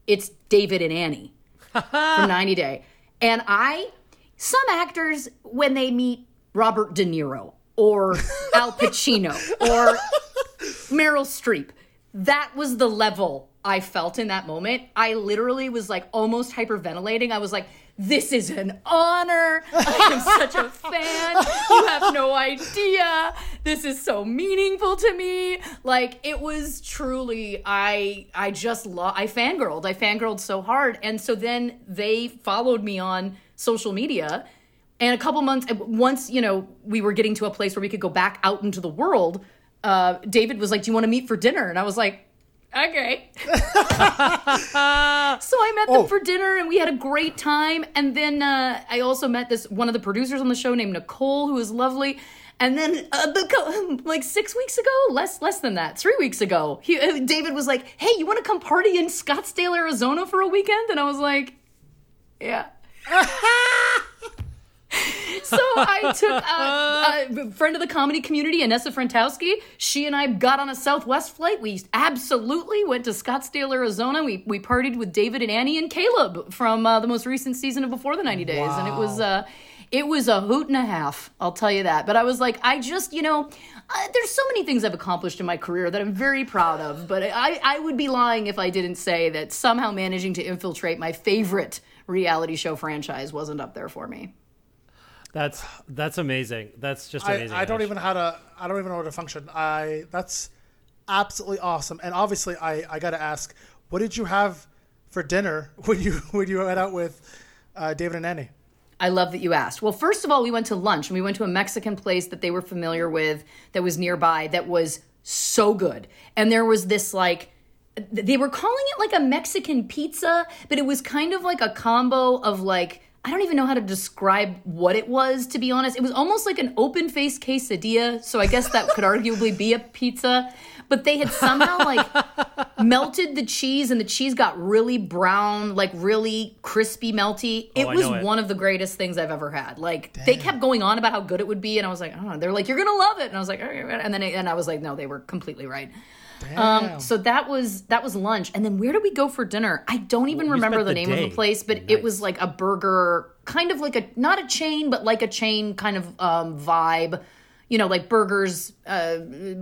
It's David and Annie from 90 Day, and I. Some actors, when they meet Robert De Niro or Al Pacino or Meryl Streep. That was the level I felt in that moment. I literally was like almost hyperventilating. I was like, this is an honor. I am such a fan. You have no idea. This is so meaningful to me. Like it was truly I I just lo- I fangirled. I fangirled so hard. And so then they followed me on social media and a couple months, once you know, we were getting to a place where we could go back out into the world. Uh, David was like, "Do you want to meet for dinner?" And I was like, "Okay." so I met them Oh. for dinner, and we had a great time. And then uh, I also met this one of the producers on the show named Nicole, who was lovely. And then, uh, like six weeks ago, less less than that, three weeks ago, he, uh, David was like, "Hey, you want to come party in Scottsdale, Arizona, for a weekend?" And I was like, "Yeah." so I took uh, a friend of the comedy community, Inessa Frantowski. She and I got on a Southwest flight. We absolutely went to Scottsdale, Arizona. We we partied with David and Annie and Caleb from uh, the most recent season of Before the 90 Days, and it was uh, it was a hoot and a half. I'll tell you that. But I was like, I just you know. Uh, there's so many things I've accomplished in my career that I'm very proud of, but I, I would be lying if I didn't say that somehow managing to infiltrate my favorite reality show franchise wasn't up there for me. That's that's amazing. That's just amazing. I don't Ash. even know how to I don't even know how to function. I that's absolutely awesome. And obviously I, I gotta ask, what did you have for dinner when you when you went out with uh, David and Annie? I love that you asked. Well, first of all, we went to lunch and we went to a Mexican place that they were familiar with that was nearby that was so good. And there was this like they were calling it like a Mexican pizza, but it was kind of like a combo of like I don't even know how to describe what it was to be honest. It was almost like an open-faced quesadilla, so I guess that could arguably be a pizza, but they had somehow like melted the cheese and the cheese got really brown, like really crispy melty. It Oh, was it. one of the greatest things I've ever had. Like they kept going on about how good it would be and I was like, "Oh, they're like you're going to love it." And I was like. And then it, and I was like, "No, they were completely right." Um, so that was that was lunch, and then where did we go for dinner? I don't even you remember the the name of the place, but it was like a burger, kind of like a not a chain, but like a chain kind of um, vibe. You know, like burgers, uh,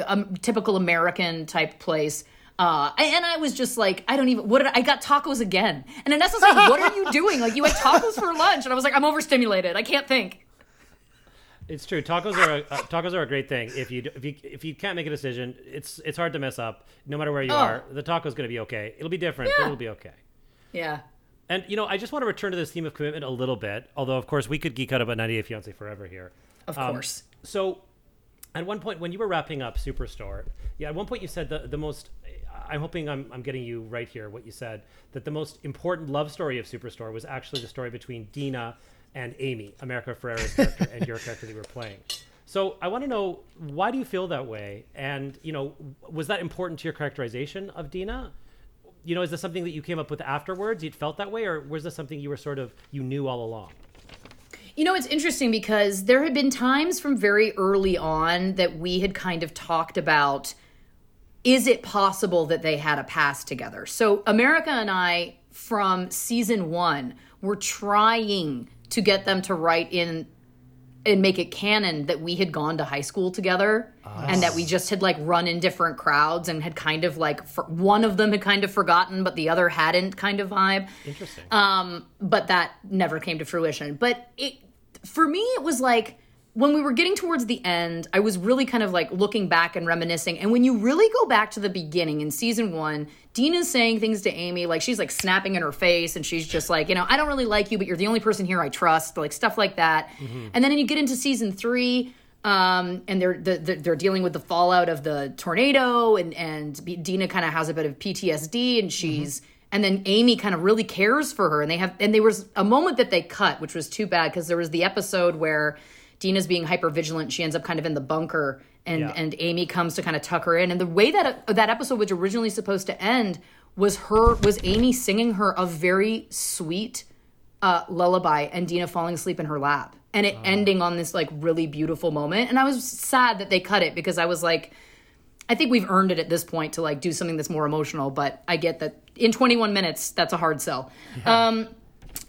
a typical American type place. Uh, and I was just like, I don't even. What did I, I got tacos again? And Inessa's like, "What are you doing? Like, you had tacos for lunch?" And I was like, "I'm overstimulated. I can't think." It's true. Tacos are a, uh, tacos are a great thing. If you if you if you can't make a decision, it's it's hard to mess up. No matter where you Oh. are, the taco's is going to be okay. It'll be different, but it'll be okay. Yeah. And you know, I just want to return to this theme of commitment a little bit. Although, of course, we could geek out about 90 Day Fiance forever here. Of Um, course. So, at one point when you were wrapping up Superstore, yeah, at one point you said the the most. I'm hoping I'm I'm getting you right here. What you said that the most important love story of Superstore was actually the story between Dina and Amy, America Ferrera's character, and your character that you were playing. So I want to know why do you feel that way, and you know, was that important to your characterization of Dina? You know, is this something that you came up with afterwards? You'd felt that way, or was this something you were sort of you knew all along? You know, it's interesting because there had been times from very early on that we had kind of talked about is it possible that they had a past together? So, America and I, from season one, were trying to get them to write in and make it canon that we had gone to high school together and that we just had like run in different crowds and had kind of like for, one of them had kind of forgotten but the other hadn't kind of vibe Interesting. um, but that never came to fruition. But it, for me, it was like when we were getting towards the end, I was really kind of like looking back and reminiscing. And when you really go back to the beginning in season one, Dina's saying things to Amy, like she's like snapping in her face, and she's just like, you know, I don't really like you, but you're the only person here I trust, like stuff like that. And then you get into season three. Um, and they're the, the, they're dealing with the fallout of the tornado, and and Dina kind of has a bit of PTSD, and she's and then Amy kind of really cares for her and they have and there was a moment that they cut which was too bad because there was the episode where Dina's being hyper vigilant she ends up kind of in the bunker and Yeah. and Amy comes to kind of tuck her in. And the way that that episode was originally supposed to end was her was Amy singing her a very sweet uh, lullaby and Dina falling asleep in her lap. And it ending on this like really beautiful moment. And I was sad that they cut it because I was like I think we've earned it at this point to like do something that's more emotional, but I get that in 21 minutes that's a hard sell. Um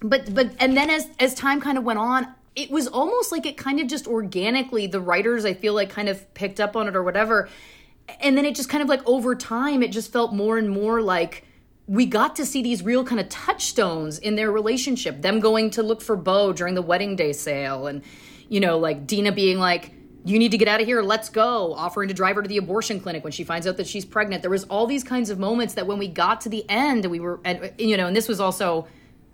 but but and then as as time kind of went on, it was almost like it kind of just organically the writers I feel like kind of picked up on it or whatever. And then it just kind of like over time it just felt more and more like we got to see these real kind of touchstones in their relationship. Them going to look for Bo during the wedding day sale and you know like Dina being like you need to get out of here let's go offering to drive her to the abortion clinic when she finds out that she's pregnant there was all these kinds of moments that when we got to the end we were and you know and this was also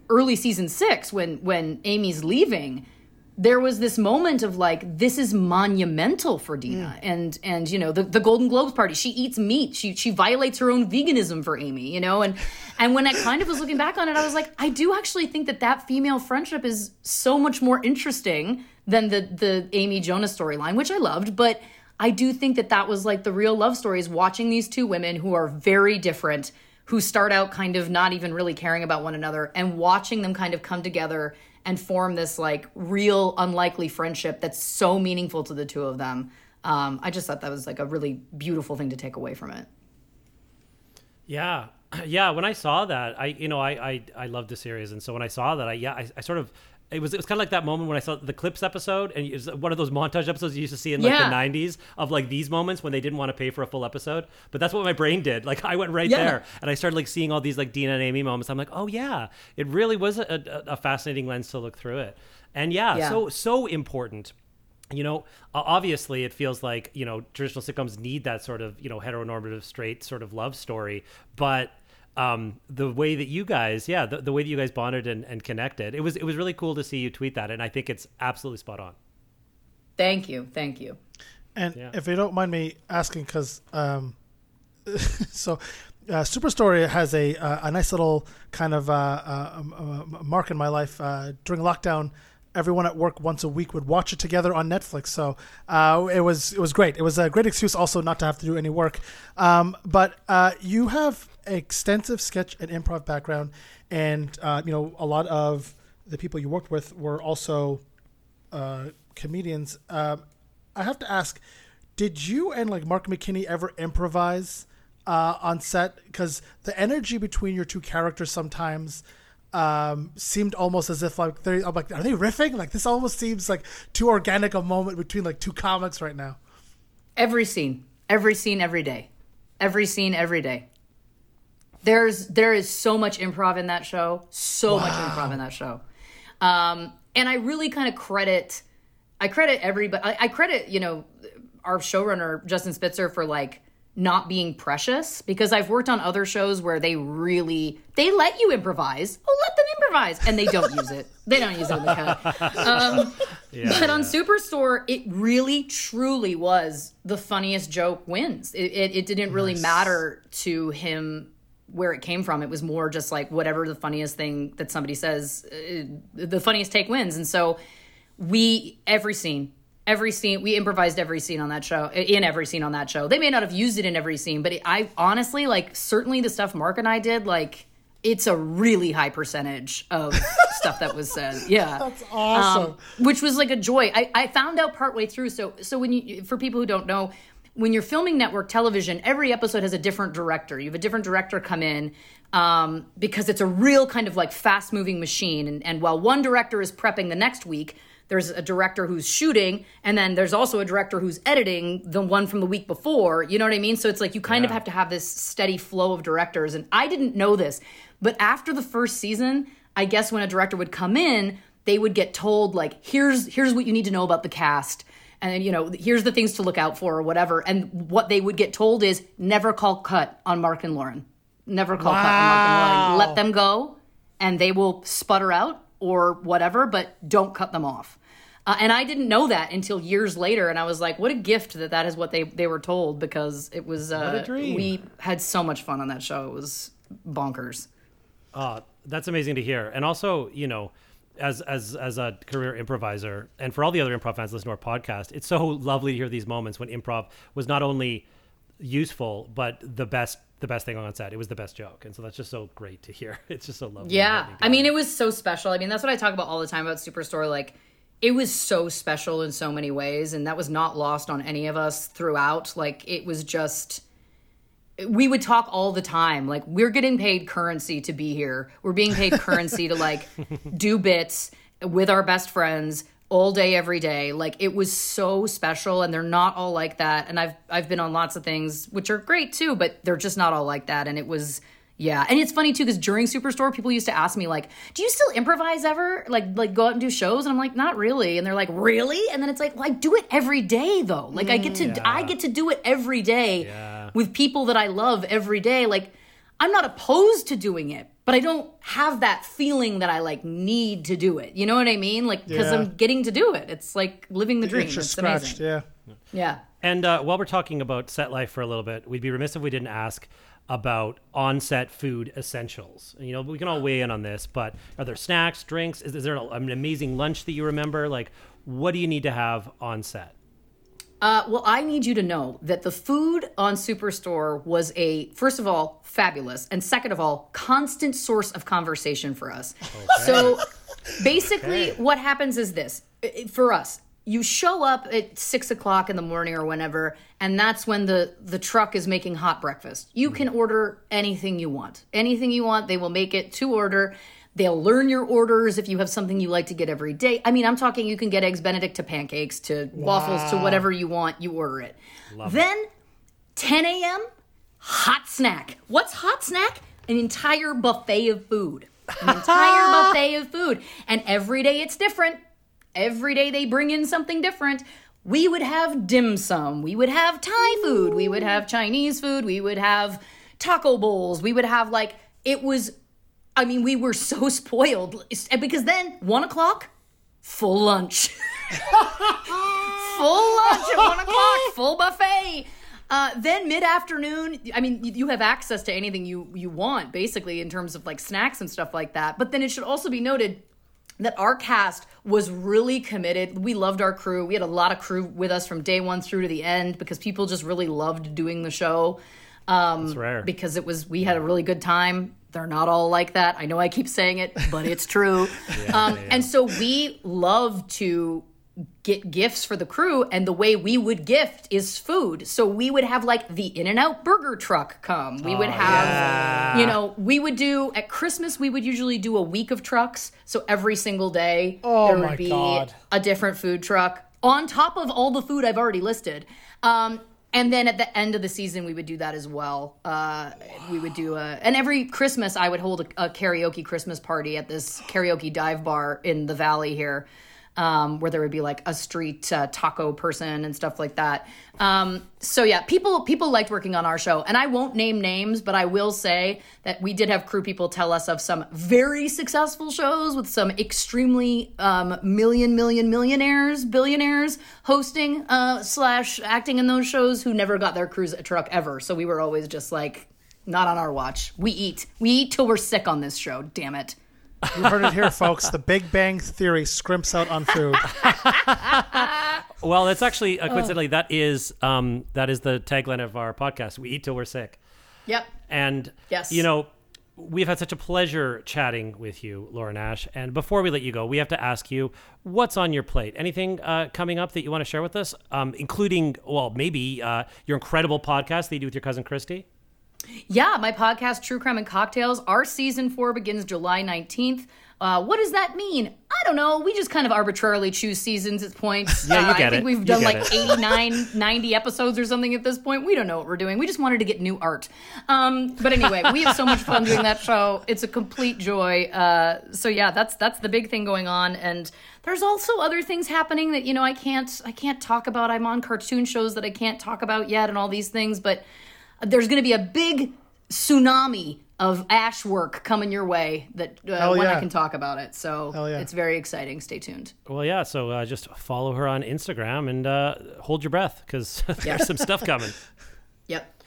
early season 6 when when Amy's leaving there was this moment of like this is monumental for Dina. Mm. And and you know the, the Golden Globes party she eats meat. She she violates her own veganism for Amy you know? And and when I kind of was looking back on it I was like I do actually think that that female friendship is so much more interesting than the the Amy Jonas storyline which I loved. But I do think that that was like the real love story is watching these two women who are very different who start out kind of not even really caring about one another and watching them kind of come together and form this like real unlikely friendship that's so meaningful to the two of them. Um, I just thought that was like a really beautiful thing to take away from it. Yeah, yeah. When I saw that, I you know I I, I loved the series, and so when I saw that, I yeah I, I sort of. It was, it was kind of like that moment when I saw the clips episode, and it was one of those montage episodes you used to see in like Yeah. the '90s of like these moments when they didn't want to pay for a full episode. But that's what my brain did. Like I went right Yeah. there, and I started like seeing all these like Dina and Amy moments. I'm like, oh yeah, it really was a, a, a fascinating lens to look through it. And yeah, Yeah. so so important you know obviously it feels like you know traditional sitcoms need that sort of you know heteronormative straight sort of love story but um the way that you guys yeah the, the way that you guys bonded and, and connected it was it was really cool to see you tweet that and i think it's absolutely spot on Thank you. Thank you. And Yeah. if you don't mind me asking, because um, so uh, Superstore has a uh, a nice little kind of uh, uh, mark in my life uh, during lockdown. Everyone at work once a week would watch it together on Netflix. So uh, it was it was great. It was a great excuse also not to have to do any work. Um, but uh, you have extensive sketch and improv background, and uh, you know a lot of the people you worked with were also uh, comedians. Um, I have to ask, did you and like Mark McKinney ever improvise uh, on set? Because the energy between your two characters sometimes um, seemed almost as if like they I'm like, are they riffing? Like this almost seems like too organic a moment between like two comics right now. Every scene, every scene, every day, every scene, every day. There's there is so much improv in that show, so much improv in that show, um, and I really kind of credit I credit everybody. I, I credit you know our showrunner Justin Spitzer for like not being precious because I've worked on other shows where they really they let you improvise. Oh, let them improvise, and they don't use it. They don't use it in the cut. Um, Yeah, but on Superstore, it really truly was the funniest joke wins. It, it, it didn't really matter to him where it came from. It was more just like whatever the funniest thing that somebody says, uh, the funniest take wins. And so we every scene every scene we improvised every scene on that show in every scene on that show. They may not have used it in every scene but it, i honestly like certainly the stuff mark and i did like it's a really high percentage of stuff that was said. Yeah. That's awesome. Um, which was like a joy. I, I found out partway through so so when you for people who don't know when you're filming network television every episode has a different director. You have a different director come in um, because it's a real kind of like fast moving machine and, and while one director is prepping the next week there's a director who's shooting and then there's also a director who's editing the one from the week before you know what i mean? So it's like you kind of have to have this steady flow of directors and i didn't know this but after the first season i guess when a director would come in they would get told like here's here's what you need to know about the cast and you know here's the things to look out for or whatever and what they would get told is never call cut on mark and lauren. Never call cut on mark and lauren. Let them go and they will sputter out or whatever, but don't cut them off. Uh, and I didn't know that until years later, and I was like, "What a gift that that is what they they were told." Because it was uh, a dream. we had so much fun on that show. It was bonkers. Uh, that's amazing to hear. And also, you know, as as as a career improviser, and for all the other improv fans listening to our podcast, it's so lovely to hear these moments when improv was not only useful but the best the best thing on set. It was the best joke, and so that's just so great to hear. It's just so lovely. Yeah, I mean, it was so special. I mean, that's what I talk about all the time about Superstore. Like, it was so special in so many ways, and that was not lost on any of us throughout. Like, it was just. We would talk all the time. Like, we're getting paid currency to be here. We're being paid currency to, like, do bits with our best friends all day every day like it was so special and they're not all like that and i've i've been on lots of things which are great too but they're just not all like that and it was yeah and it's funny too because during superstore people used to ask me like do you still improvise ever like like go out and do shows and i'm like not really and they're like really and then it's like well i do it every day though like i get to i get to do it every day with people that i love every day like i'm not opposed to doing it but I don't have that feeling that I like need to do it. You know what I mean? Like because Yeah. I'm getting to do it. It's like living the dream. Itch is It's scratched. amazing. Yeah. Yeah. And uh, while we're talking about set life for a little bit, we'd be remiss if we didn't ask about on-set food essentials. You know, we can all weigh in on this, but are there snacks, drinks? Is, is there an amazing lunch that you remember? Like, what do you need to have on set? Uh, well, I need you to know that the food on Superstore was a, first of all, fabulous, and second of all, constant source of conversation for us. So basically, what happens is this for us. You show up at six o'clock in the morning or whenever, and that's when the the truck is making hot breakfast. You mm-hmm. can order anything you want, anything you want. They will make it to order. They'll learn your orders if you have something you like to get every day. I mean, I'm talking you can get eggs Benedict to pancakes to waffles to whatever you want. You order it. then 10 a.m. hot snack. What's hot snack? An entire buffet of food. An entire buffet of food. And every day it's different. Every day they bring in something different. We would have dim sum. We would have Thai food. We would have Chinese food. We would have taco bowls. We would have like, it was, I mean, we were so spoiled. Because then, one o'clock, full lunch. full lunch at one o'clock, full buffet. Uh, then mid afternoon, I mean, you- you have access to anything you you want, basically in terms of like snacks and stuff like that. But then it should also be noted that our cast was really committed. We loved our crew. We had a lot of crew with us from day one through to the end because people just really loved doing the show. Um, That's rare. Because it was, we had a really good time. They're not all like that. I know I keep saying it, but it's true. um, And so we love to get gifts for the crew and the way we would gift is food. So we would have like the in and out burger truck come. We would have you know we would do at christmas we would usually do a week of trucks. So every single day Oh there would be God. a different food truck on top of all the food i've already listed. Um, and then at the end of the season we would do that as well. Uh, we would do a and every christmas i would hold a, a karaoke christmas party at this karaoke dive bar in the valley here um, where there would be like a street uh, taco person and stuff like that. Um, so yeah, people people liked working on our show, and I won't name names, but I will say that we did have crew people tell us of some very successful shows with some extremely um, million million millionaires, billionaires hosting uh, slash acting in those shows who never got their cruise truck ever. So we were always just like, not on our watch. We eat, we eat till we're sick on this show. Damn it. You heard it here, folks. The Big Bang Theory scrimps out on food. Well, that's actually uh, coincidentally that is um, that is the tagline of our podcast. We eat till we're sick. Yep. And Yes. you know, we've had such a pleasure chatting with you, Lauren Ash. And before we let you go, we have to ask you what's on your plate. Anything uh, coming up that you want to share with us, um, including well, maybe uh, your incredible podcast that you do with your cousin Christy. Yeah, my podcast, True Crime and Cocktails, our season four begins July 19th. Uh, what does that mean? I don't know. We just kind of arbitrarily choose seasons at points. Yeah, you Uh, get I think it. we've done like it. 89, 90 episodes or something at this point. We don't know what we're doing. We just wanted to get new art. Um, but anyway, we have so much fun doing that show. It's a complete joy. Uh, so yeah, that's that's the big thing going on. And there's also other things happening that you know I can't I can't talk about. I'm on cartoon shows that I can't talk about yet, and all these things. But there's going to be a big tsunami of Ash work coming your way that uh, Hell when I can talk about it. So yeah. it's very exciting. Stay tuned. Well, yeah. So uh, just follow her on Instagram and uh, hold your breath because there's Yeah. some stuff coming. Yep.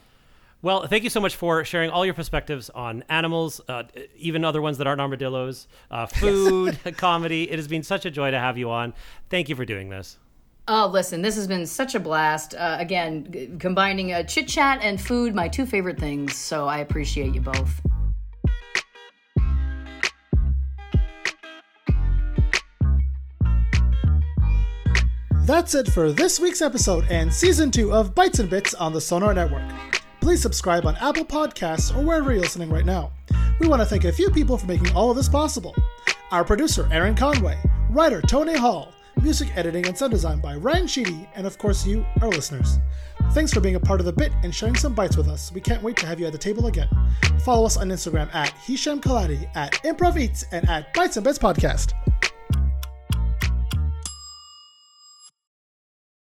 Well, thank you so much for sharing all your perspectives on animals, uh, even other ones that aren't armadillos, uh, food, comedy. It has been such a joy to have you on. Thank you for doing this. Oh, listen, this has been such a blast. Uh, again, g- combining uh, chit chat and food, my two favorite things. So I appreciate you both. That's it for this week's episode and season two of Bites and Bits on the Sonar Network. Please subscribe on Apple Podcasts or wherever you're listening right now. We want to thank a few people for making all of this possible. Our producer, Aaron Conway, writer, Tony Hall, music editing and sound design by Ryan Sheedy, and of course, you, our listeners. Thanks for being a part of the bit and sharing some bites with us. We can't wait to have you at the table again. Follow us on Instagram at Hisham Kelati, at Improv Eats, and at Bites and Bits Podcast.